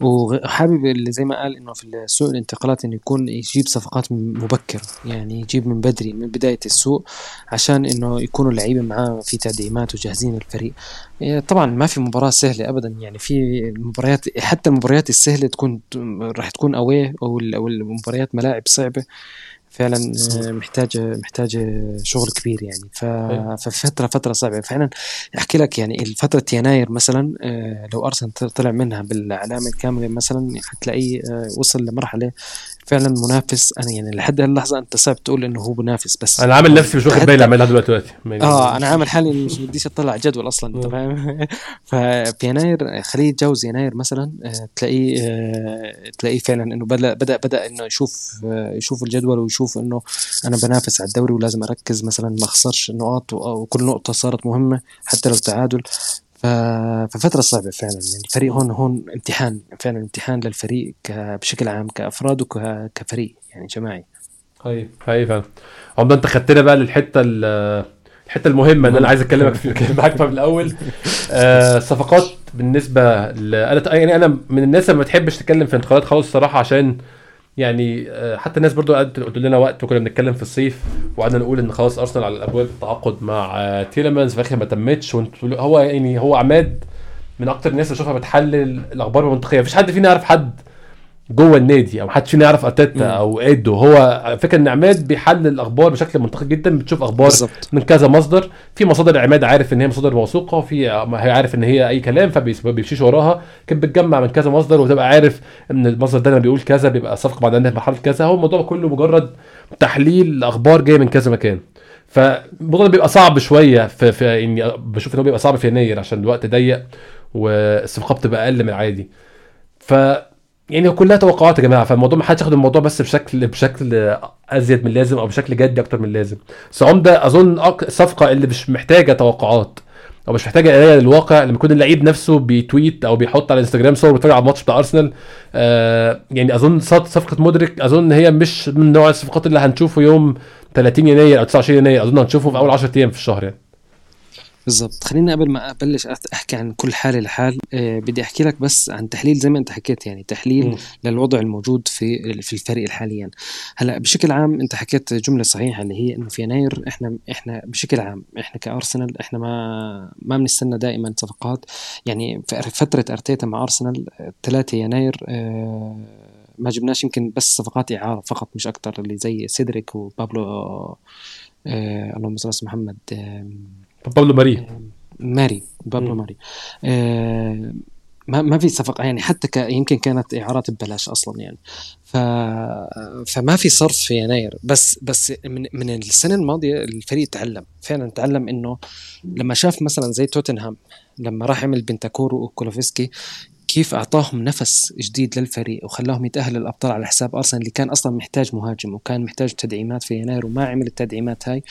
S3: وحابب اللي زي ما قال إنه في سوق الانتقالات إنه يكون يجيب صفقات مبكرة. يعني يجيب من بدري من بداية السوق عشان إنه يكونوا اللعيبه معاه في تدعيمات وجاهزين الفريق. إيه، طبعا ما في مباراة سهلة ابدا. يعني في المباريات حتى المباريات السهلة تكون راح تكون أوي أو المباريات ملاعب صعبة. فعلا محتاجه محتاجه شغل كبير يعني. ففترة فترة صعبة. فعلا أحكي لك يعني فتره يناير مثلا آه، لو أرسنال طلع منها بالعلامه الكامله مثلا حتلاقيه آه، وصل لمرحلة فعلا منافس. أنا يعني لحد هاللحظة أنت صعب تقول إنه هو منافس بس
S2: أنا عامل نفسي مش واخد بالي عملها دلوقتي. دلوقتي
S3: آه أنا عامل حالي مش بديش أطلع جدول أصلا أنت فاهم؟ ففي يناير خليه يتجاوز يناير مثلا آه تلاقيه آه تلاقيه فعلا إنه بدأ بدأ بدأ إنه يشوف آه يشوف الجدول ويشوف إنه أنا بنافس على الدوري ولازم أركز مثلا ما أخسرش نقاط وكل نقطة صارت مهمة حتى لو تعادل. ففترة صعبة فعلا. يعني الفريق هون هون امتحان فعلا امتحان للفريق بشكل عام كأفراد وكفريق يعني جماعي.
S2: هاي هاي فعلا. عمده أنت خدتنا بقى للحتة الحتة المهمة ان أنا عايز أكلمك في معاك من الأول. آه صفقات بالنسبة. أنا يعني أنا من الناس اللي ما بتحبش تتكلم في انتقالات خالص الصراحة عشان يعني آه، حتى الناس برضو قعدت قلت لنا وقت وكنا بنتكلم في الصيف وقعدنا نقول إن خلاص أرسنال على الابواب التعاقد مع آه، تيلمانز في الآخر ما تمتش. هو يعني هو عماد من أكتر الناس اللي اشوفها بتحلل الأخبار بمنطقيه مفيش حد فينا يعرف حد جوه النادي أو حد فينا يعرف أرتيتا
S3: مم.
S2: أو إيدو. هو فكرة إن عماد بيحلل الأخبار بشكل منطقي جدا بتشوف أخبار
S3: بالظبط.
S2: من كذا مصدر. في مصادر عماد عارف إن هي مصادر موثوقة هي عارف إن هي أي كلام فبيمشيش وراها. كان بتجمع من كذا مصدر وتبقى عارف إن المصدر ده لما بيقول كذا بيبقى صفقة بعد في مرحلة كذا. هو الموضوع كله مجرد تحليل أخبار جاية من كذا مكان. فالموضوع ده بيبقى صعب شوية في, في يعني بشوف إن هو بيبقى صعب في يناير عشان الوقت ضيق والصفقات بتبقى أقل من العادي. ف يعني كلها توقعات يا جماعة فالموضوع ما حدش ياخد الموضوع بس بشكل بشكل أزيد من اللازم أو بشكل جدي أكتر من اللازم. بس عمده أظن الصفقه اللي مش محتاجة توقعات أو مش محتاجة قرايه للواقع لما يكون اللعيب نفسه بيتويت أو بيحط على الإنستجرام صور بيتفرج على الماتش بتاع أرسنال آه يعني أظن صف- صفقة مودريك أظن هي مش من نوع الصفقات اللي هنشوفه يوم 30 يناير أو 29 يناير أظن هنشوفه في أول 10 أيام في الشهر يعني.
S3: بالضبط. خليني قبل ما أبلش أحكي عن كل حاله لحال. آه، بدي أحكي لك بس عن تحليل زي ما أنت حكيت يعني تحليل
S2: مم.
S3: للوضع الموجود في في الفريق حاليا. هلأ بشكل عام أنت حكيت جملة صحيحة اللي هي إنه في يناير إحنا إحنا بشكل عام إحنا كأرسنال إحنا ما ما بنستنى دائما صفقات. يعني في فترة أرتيتا مع أرسنال 3 يناير آه، ما جبناش يمكن بس صفقات إعارة فقط مش أكثر اللي زي سيدريك وبابلو آه اللهم صل على محمد آه
S2: بابلو ماري.
S3: ماري بابلو. ماري. آه ما ما في صفقة يعني حتى ك يمكن كانت إعارات ببلاش أصلا يعني. ف فما في صرف في يناير. بس بس من من السنة الماضية الفريق تعلم. فعلا تعلم إنه لما شاف مثلا زي توتنهام لما راح عمل بنتاكور وكولوفسكي كيف أعطاهم نفس جديد للفريق وخلاهم يتاهلوا الأبطال على حساب أرسنال اللي كان أصلا محتاج مهاجم وكان محتاج تدعيمات في يناير وما عمل التدعيمات هاي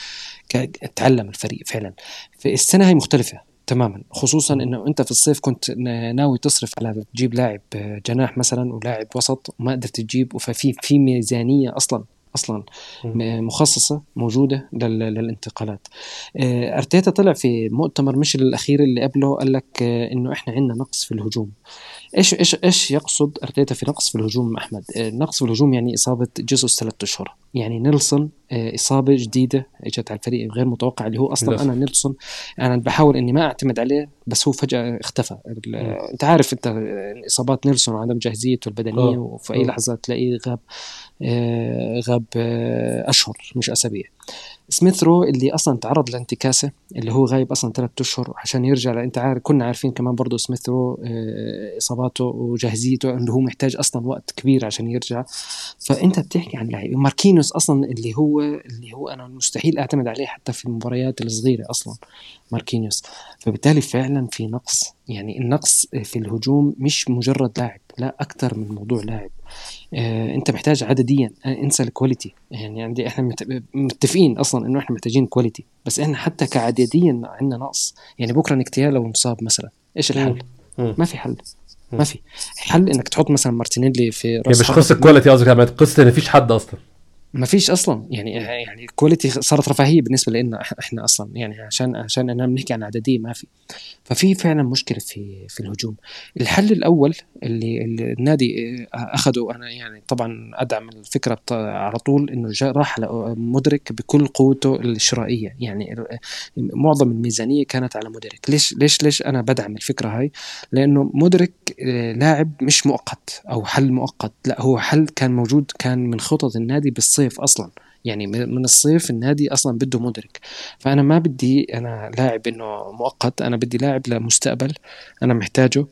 S3: تعلم الفريق فعلا. في السنة هاي مختلفة تماما خصوصا إنه أنت في الصيف كنت نا- ناوي تصرف على تجيب لاعب آه، جناح مثلا ولاعب وسط وما قدرت تجيب ففي في ميزانية أصلا أصلا مخصصة موجودة لل- للانتقالات. آه، أرتيتا طلع في مؤتمر مش الأخير اللي قبله قال لك آه، إنه إحنا عندنا نقص في الهجوم. إيش إيش إيش يقصد أرتيتا في نقص في الهجوم أحمد آه، نقص في الهجوم يعني إصابة جيسوس ثلاث أشهر يعني نيلسون آه، إصابة جديدة إجت على الفريق غير متوقع اللي هو
S2: أصلا.
S3: أنا نيلسون أنا بحاول إني ما أعتمد عليه بس هو فجأة اختفى. أنت عارف أنت آه، إصابات نيلسون وعدم جاهزيته البدنية
S2: آه.
S3: وفي
S2: أي.
S3: لحظه تلاقيه غاب غاب أشهر مش أسابيع سميث رو اللي أصلا تعرض لانتكاسة اللي هو غايب أصلا ثلاث أشهر عشان يرجع انت عارف كنا عارفين كمان برضه سميث رو آه، إصاباته وجاهزيته إنه هو محتاج أصلا وقت كبير عشان يرجع. فأنت بتحكي عن لاعب. ماركينوس أصلا اللي هو اللي هو أنا مستحيل أعتمد عليه حتى في المباريات الصغيرة أصلا ماركينيوس فبالتالي فعلا في نقص يعني النقص في الهجوم مش مجرد لاعب لا أكثر من موضوع لاعب. آه، أنت محتاج عدديا آه، انسى ال quality يعني عندي إحنا مت- متفقين أصلا إنه إحنا محتاجين quality بس إحنا حتى كعدديا عندنا نقص. يعني بكرة نكتيا لو مصاب مثلا إيش الحل؟
S2: مم.
S3: ما في حل. ما في. حل إنك تحط مثلا مارتينيلي في
S2: يعني
S3: راس
S2: مش
S3: حربة.
S2: قصة quality قصدك يعني قصة إن مفيش حد أصلا.
S3: ما فيش أصلا. يعني يعني الكواليتي صارت رفاهية بالنسبة لنا إحنا أصلا يعني عشان عشان أنا بنحكي عن عددية ما في. ففي فعلا مشكلة في في الهجوم. الحل الأول اللي, اللي النادي آه، اخذه أنا يعني طبعا أدعم الفكرة على طول إنه راح ل- مدرك بكل قوته الشرائية. يعني ال- معظم الميزانية كانت على مدرك. ليش ليش ليش أنا بدعم الفكرة هاي؟ لأنه مدرك آه، لاعب مش مؤقت أو حل مؤقت. لا هو حل كان موجود كان من خطط النادي بالصيف. أصلا. يعني من الصيف النادي أصلا بده مدرك. فأنا ما بدي أنا لاعب إنه مؤقت أنا بدي لاعب لمستقبل أنا محتاجه.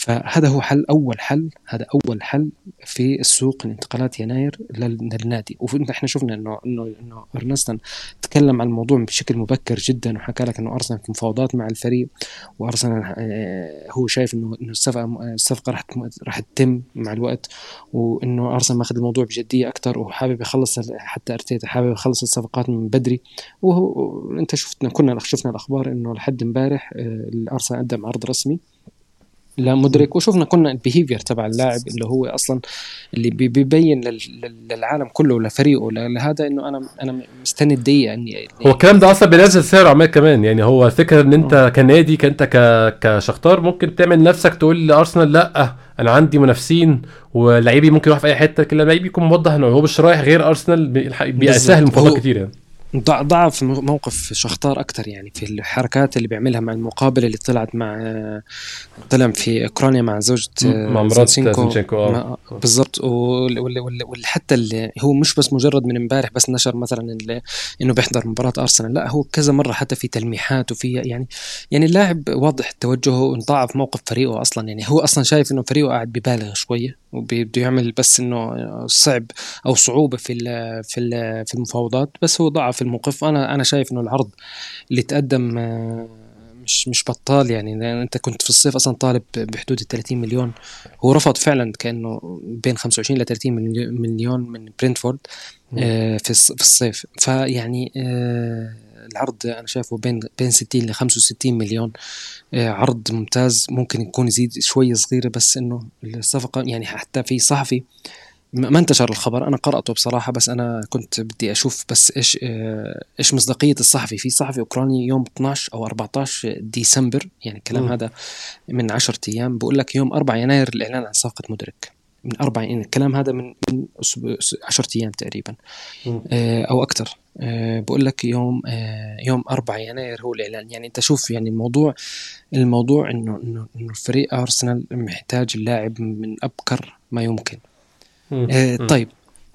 S3: فهذا هو حل أول حل هذا أول حل في السوق الانتقالات يناير لل- للنادي. وإحنا شفنا انه انه إنه أرنستن تكلم عن الموضوع بشكل مبكر جدا وحكى لك إنه أرسنال في مفاوضات مع الفريق وأرسنال آه، هو شايف انه إنه الصفقه الصفقة راح راح تتم مع الوقت وإنه أرسنال ماخذ الموضوع بجدية أكثر وحابب يخلص حتى أرتيتا حابب يخلص الصفقات من بدري. وهو أنت شفتنا كنا شفنا الأخبار إنه لحد إمبارح آه، الأرسنال قدم عرض رسمي لا مدرك. وشفنا كنا البيهيفير تبع اللاعب اللي هو أصلا اللي بيبين للعالم كله ولفريقه. لهذا إنه أنا أنا مستني الدقيقه اني
S2: هو الكلام ده أصلا بينزل سعر عمال كمان. يعني هو الفكرة إن أنت أوه. كنادي كأنت كشختار ممكن تعمل نفسك تقول لأرسنال لأ أنا عندي منافسين ولعيبي ممكن يروح في أي حتة لكن لعيبي يكون موضح إنه هو مش رايح غير أرسنال بيسهل مفاوضات كتير يعني.
S3: ضعف موقف شختار أكثر يعني في الحركات اللي بيعملها مع المقابله اللي طلعت مع طلع في أوكرانيا مع زوجة
S2: مع مرات زينشينكو
S3: آه. بالضبط. وحتى اللي هو مش بس مجرد من امبارح بس نشر مثلا إنه بيحضر مباراة أرسنال لا هو كذا مرة حتى في تلميحات وفي يعني يعني اللاعب واضح توجهه وضعف موقف فريقه أصلا. يعني هو أصلا شايف إنه فريقه قاعد ببالغ شوية وبده يعمل بس إنه صعب أو صعوبة في في في المفاوضات بس هو ضعف. الموقف. أنا أنا شايف إنه العرض اللي تقدم آه، مش مش بطال يعني. أنت كنت في الصيف أصلا طالب بحدود ال 30 مليون. هو رفض فعلا كأنه بين 25 ل 30 مليون من برينتفورد آه، في في الصيف. فيعني آه، العرض أنا شايفه بين بين 60 ل 65 مليون. عرض ممتاز. ممكن يكون يزيد شوية صغيرة بس إنه الصفقة يعني حتى في صحفي ما انتشر الخبر. أنا قرأته بصراحة بس أنا كنت بدي أشوف بس إيش آه، إيش مصداقية الصحفي. في صحفي أوكراني يوم 12 أو 14 ديسمبر يعني الكلام هذا من 10 أيام بقول لك يوم 4 يناير الإعلان عن صفقة مدرك من أربع يعني الكلام هذا من من 10 أيام تقريبا. آه أو أكثر آه بقول لك يوم آه يوم 4 يناير هو الإعلان. يعني أنت شوف يعني الموضوع الموضوع إنه إنه إنه فريق أرسنال محتاج اللاعب من أبكر ما يمكن. طيب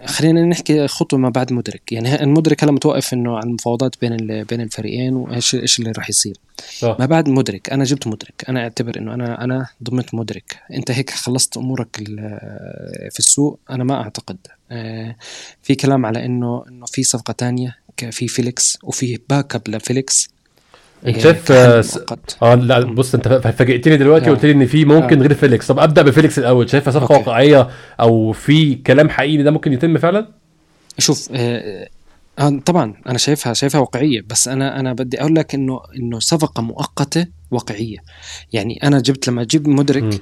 S3: خلينا نحكي خطوة ما بعد مدرك. يعني المدرك هلا متوقف إنه عن المفاوضات بين بين الفريقين وإيش إيش اللي راح يصير؟ صح. ما بعد مدرك. أنا جبت مدرك. أنا أعتبر إنه أنا أنا ضمنت مدرك. أنت هيك خلصت أمورك في السوق. أنا ما أعتقد. آه، في كلام على إنه إنه في صفقة تانية في فيليكس وفي باك اب لفيليكس.
S2: انت شايف آه لا بص انت فاجئتني دلوقتي وقلت لي إن في ممكن غير فيليكس. طب أبدأ بفيليكس الأول. شايفها صفقة واقعية أو في كلام حقيقي ده ممكن يتم فعلا؟
S3: شوف آه آه طبعا أنا شايفها شايفها واقعية بس أنا أنا بدي أقول لك إنه إنه صفقة مؤقتة واقعية. يعني أنا جبت لما أجيب مدرك م.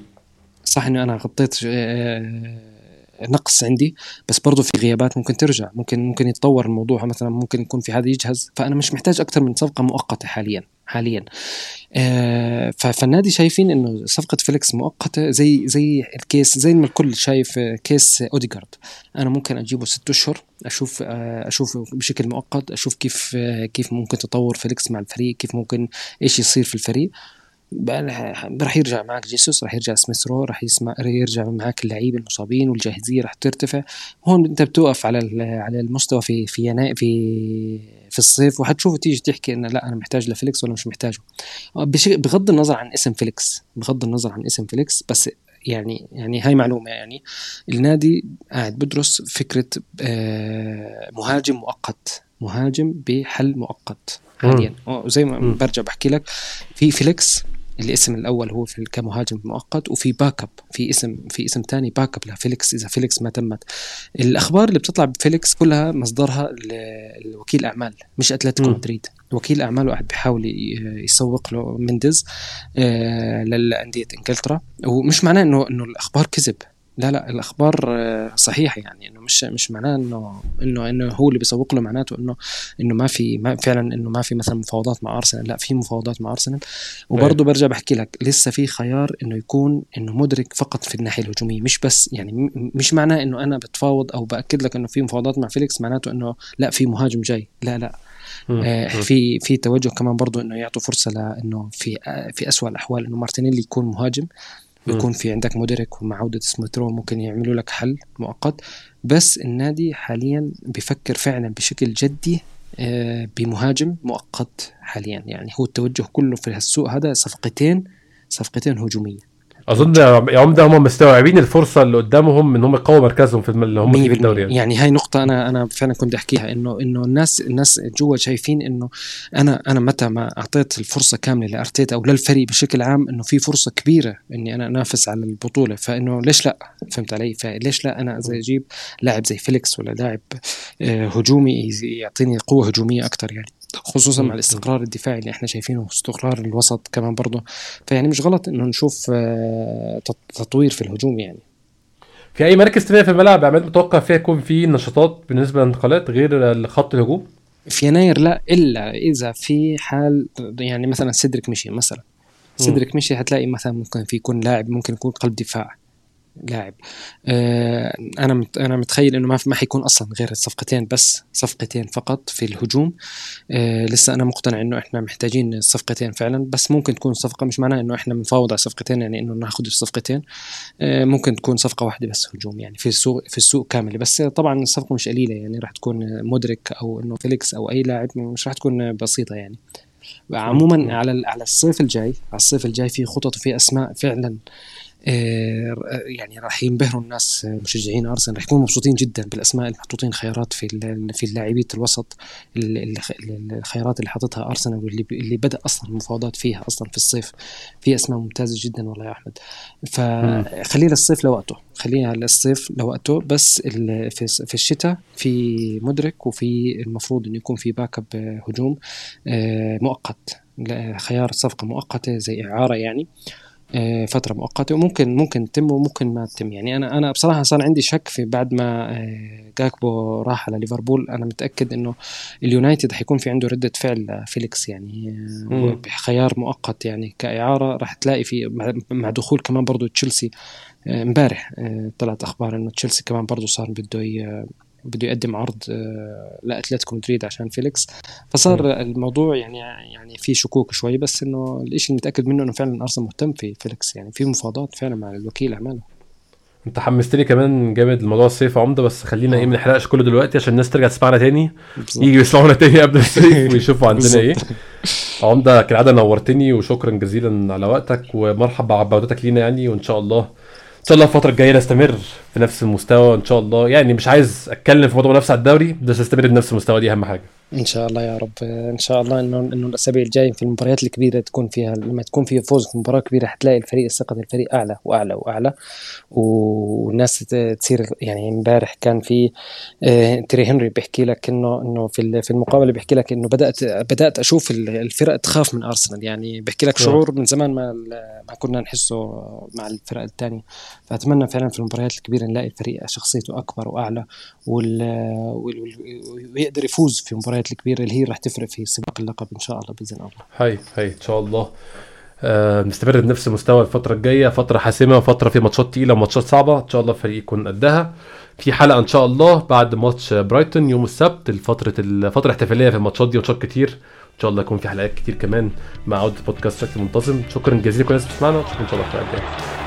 S3: صح إنه أنا غطيت آه نقص عندي بس برضه في غيابات ممكن ترجع ممكن ممكن يتطور الموضوع مثلا ممكن يكون في هذا يجهز فأنا مش محتاج أكثر من صفقة مؤقتة حاليا. حاليا. آه فالنادي شايفين إنه صفقة فيليكس مؤقتة زي زي ال case زي ما الكل شايف case اوديجارد أنا ممكن أجيبه ست أشهر أشوف آه اشوفه بشكل مؤقت أشوف كيف آه كيف ممكن تطور فيليكس مع الفريق كيف ممكن إيش يصير في الفريق. راح يرجع معك جيسوس راح يرجع سميث رو راح يسمع يرجع معك اللعيبة المصابين والجاهزية راح ترتفع. هون انت بتوقف على على المستوى في في يناير في في الصيف وحتشوف تيجي تحكي إنه لا أنا محتاج لفيليكس ولا مش محتاجه. بغض النظر عن اسم فيليكس بغض النظر عن اسم فيليكس بس يعني يعني هاي معلومة يعني. النادي قاعد بدرس فكرة آه، مهاجم مؤقت مهاجم بحل مؤقت حاليا. وزي ما برجع بحكي لك في فيليكس الاسم الأول هو في كمهاجم مؤقت وفي backup في اسم في اسم ثاني backup لفيليكس إذا فيليكس ما تمت. الأخبار اللي بتطلع بفيليكس كلها مصدرها الوكيل أعمال مش أتلتيكو مدريد. وكيل اعماله قاعد بيحاول يسوق له مندز آه للأندية إنجلترا. ومش معناه إنه إنه الأخبار كذب. لا لا الأخبار آه، صحيحة يعني إنه مش مش معناه إنه إنه إنه هو اللي بيسوق له معناته إنه إنه ما في ما فعلا إنه ما في مثلا مفاوضات مع أرسنال لا في مفاوضات مع أرسنال. وبرضه برجع بحكي لك لسه في خيار إنه يكون إنه مدرك فقط في الناحية الهجومية مش بس يعني مش معناه إنه أنا بتفاوض أو بأكد لك إنه في مفاوضات مع فيليكس معناته إنه لا في مهاجم جاي لا لا. آه في في توجه كمان برضه إنه يعطوا فرصة لأنه في آه في اسوء الأحوال إنه مارتينيلي يكون مهاجم. يكون في عندك مدرك ومع عودة سموترو ممكن يعملوا لك حل مؤقت. بس النادي حاليا بفكر فعلا بشكل جدي آه، بمهاجم مؤقت حاليا. يعني هو التوجه كله في السوق هذا صفقتين صفقتين هجومية.
S2: أظن يا عمده هم مستوعبين الفرصة اللي قدامهم إن هم يقووا مركزهم في اللي هم في الدوري
S3: يعني. يعني هاي نقطة أنا أنا فعلا كنت أحكيها انه إنه الناس الناس جوا شايفين إنه أنا أنا متى ما أعطيت الفرصة كاملة لأرتيتا أو للفريق بشكل عام إنه في فرصة كبيرة إني أنا أنافس على البطولة. فإنه ليش لا؟ فهمت علي؟ فليش لا أنا زي أجيب لاعب زي فيليكس ولا لاعب آه، هجومي يعطيني قوة هجومية أكثر يعني؟ خصوصا مع. الاستقرار الدفاعي اللي إحنا شايفينه واستقرار الوسط كمان برضه. فيعني مش غلط إنه نشوف آه، تط- تطوير في الهجوم يعني.
S2: في أي مراكز تانية في الملعب عماد متوقع فيها يكون في نشاطات بالنسبة للانتقالات غير خط الهجوم؟
S3: في يناير لا إلا إذا في حال يعني مثلا سيدريك مشي مثلا. سيدريك مشي هتلاقي مثلا ممكن في يكون لاعب ممكن يكون قلب دفاع. لاعب. آه أنا أنا متخيل إنه ما ما حيكون أصلا غير الصفقتين بس صفقتين فقط في الهجوم. آه لسه أنا مقتنع إنه إحنا محتاجين الصفقتين فعلا بس ممكن تكون صفقة مش معناها إنه إحنا بنفاوض على صفقتين يعني إنه ناخذ الصفقتين. آه ممكن تكون صفقة واحدة بس هجوم يعني في السوق في السوق كامل. بس طبعا الصفقة مش قليلة يعني راح تكون مودريك أو إنه فيليكس أو أي لاعب مش راح تكون بسيطة يعني. عموما على على الصيف الجاي على الصيف الجاي في خطط وفي أسماء فعلا آه، يعني راح ينبهروا الناس آه، مشجعين أرسنال. راح يكونوا مبسوطين جدا بالأسماء المحطوطين خيارات في في اللاعبيه الوسط ال- ال- الخيارات اللي حاططها أرسنال واللي اللي بدأ أصلا المفاوضات فيها أصلا في الصيف. في أسماء ممتازة جدا والله يا أحمد. فخلينا الصيف لوقته. خليها للصيف لوقته. بس في في الشتاء في مودريك وفي المفروض إنه يكون في backup آه، هجوم آه، مؤقت. خيار صفقة مؤقتة زي إعارة يعني. آه، فترة مؤقتة وممكن ممكن تتم وممكن ما تتم يعني أنا أنا بصراحة صار عندي شك في بعد ما آه، جاكبو راح على ليفربول أنا متأكد إنه اليونايتد حيكون في عنده ردة فعل فيليكس يعني آه،. خيار مؤقت يعني كإعارة راح تلاقي في مع- دخول كمان برضو تشيلسي آه، امبارح آه، طلعت أخبار إنه تشيلسي كمان برضو صار بده بده يقدم عرض آه، لاتلتيكو مدريد عشان فيليكس فصار الموضوع يعني يعني في شكوك شوي بس إنه الشيء اللي متأكد منه إنه فعلا أرسنال مهتم في فيليكس يعني في مفاوضات فعلا مع الوكيل أعماله
S2: أنت حمستني كمان جامد الموضوع الصيف عمدة بس خلينا
S3: آه.
S2: إيه ما نحرقش كله دلوقتي عشان الناس ترجع تسمعنا تاني. يجوا يسمعونا تاني قبل الصيف ويشوفوا عندنا
S3: إيه.
S2: عمدة كالعادة نورتني وشكرا جزيلا على وقتك ومرحبا بعودتك لينا يعني وإن شاء الله إن شاء الله الفترة الجاية نستمر في نفس المستوى إن شاء الله. يعني مش عايز أتكلم في موضوع منافسة على الدوري بس نستمر بنفس المستوى دي أهم حاجة.
S3: إن شاء الله يا رب. إن شاء الله إنه إنه الأسابيع الجاية في المباريات الكبيرة تكون فيها لما تكون في فوز في مباراة كبيرة حتلاقي الفريق ثقه الفريق أعلى وأعلى وأعلى. والناس تصير يعني إمبارح كان في آه، تيري هنري بيحكي لك إنه إنه في في المقابلة بيحكي لك إنه بدأت بدأت أشوف ال- الفرق تخاف من أرسنال. يعني بيحكي لك
S2: آه.
S3: شعور من زمان ما ما كنا نحسه مع الفرق الثانية. فأتمنى فعلا في المباريات الكبيرة نلاقي الفريق شخصيته أكبر وأعلى. ويقدر يفوز في المباريات الكبيرة اللي هي راح تفرق في سباق اللقب إن شاء الله بإذن الله.
S2: هاي هاي إن شاء الله. آه نستمر بنفس المستوى الفترة الجاية فترة حاسمة فترة في ماتشات تقيلة وماتشات صعبة. إن شاء الله الفريق يكون قدها. في حلقة إن شاء الله بعد ماتش برايتون يوم السبت الفترة الفترة احتفالية في الماتشات دي ماتشات كتير. إن شاء الله يكون في حلقات كتير كمان مع عودة بودكاست بشكل منتظم. شكرا جزيلا لكل الناس بتسمعنا اشوفكم إن شاء الله الحلقة الجاية.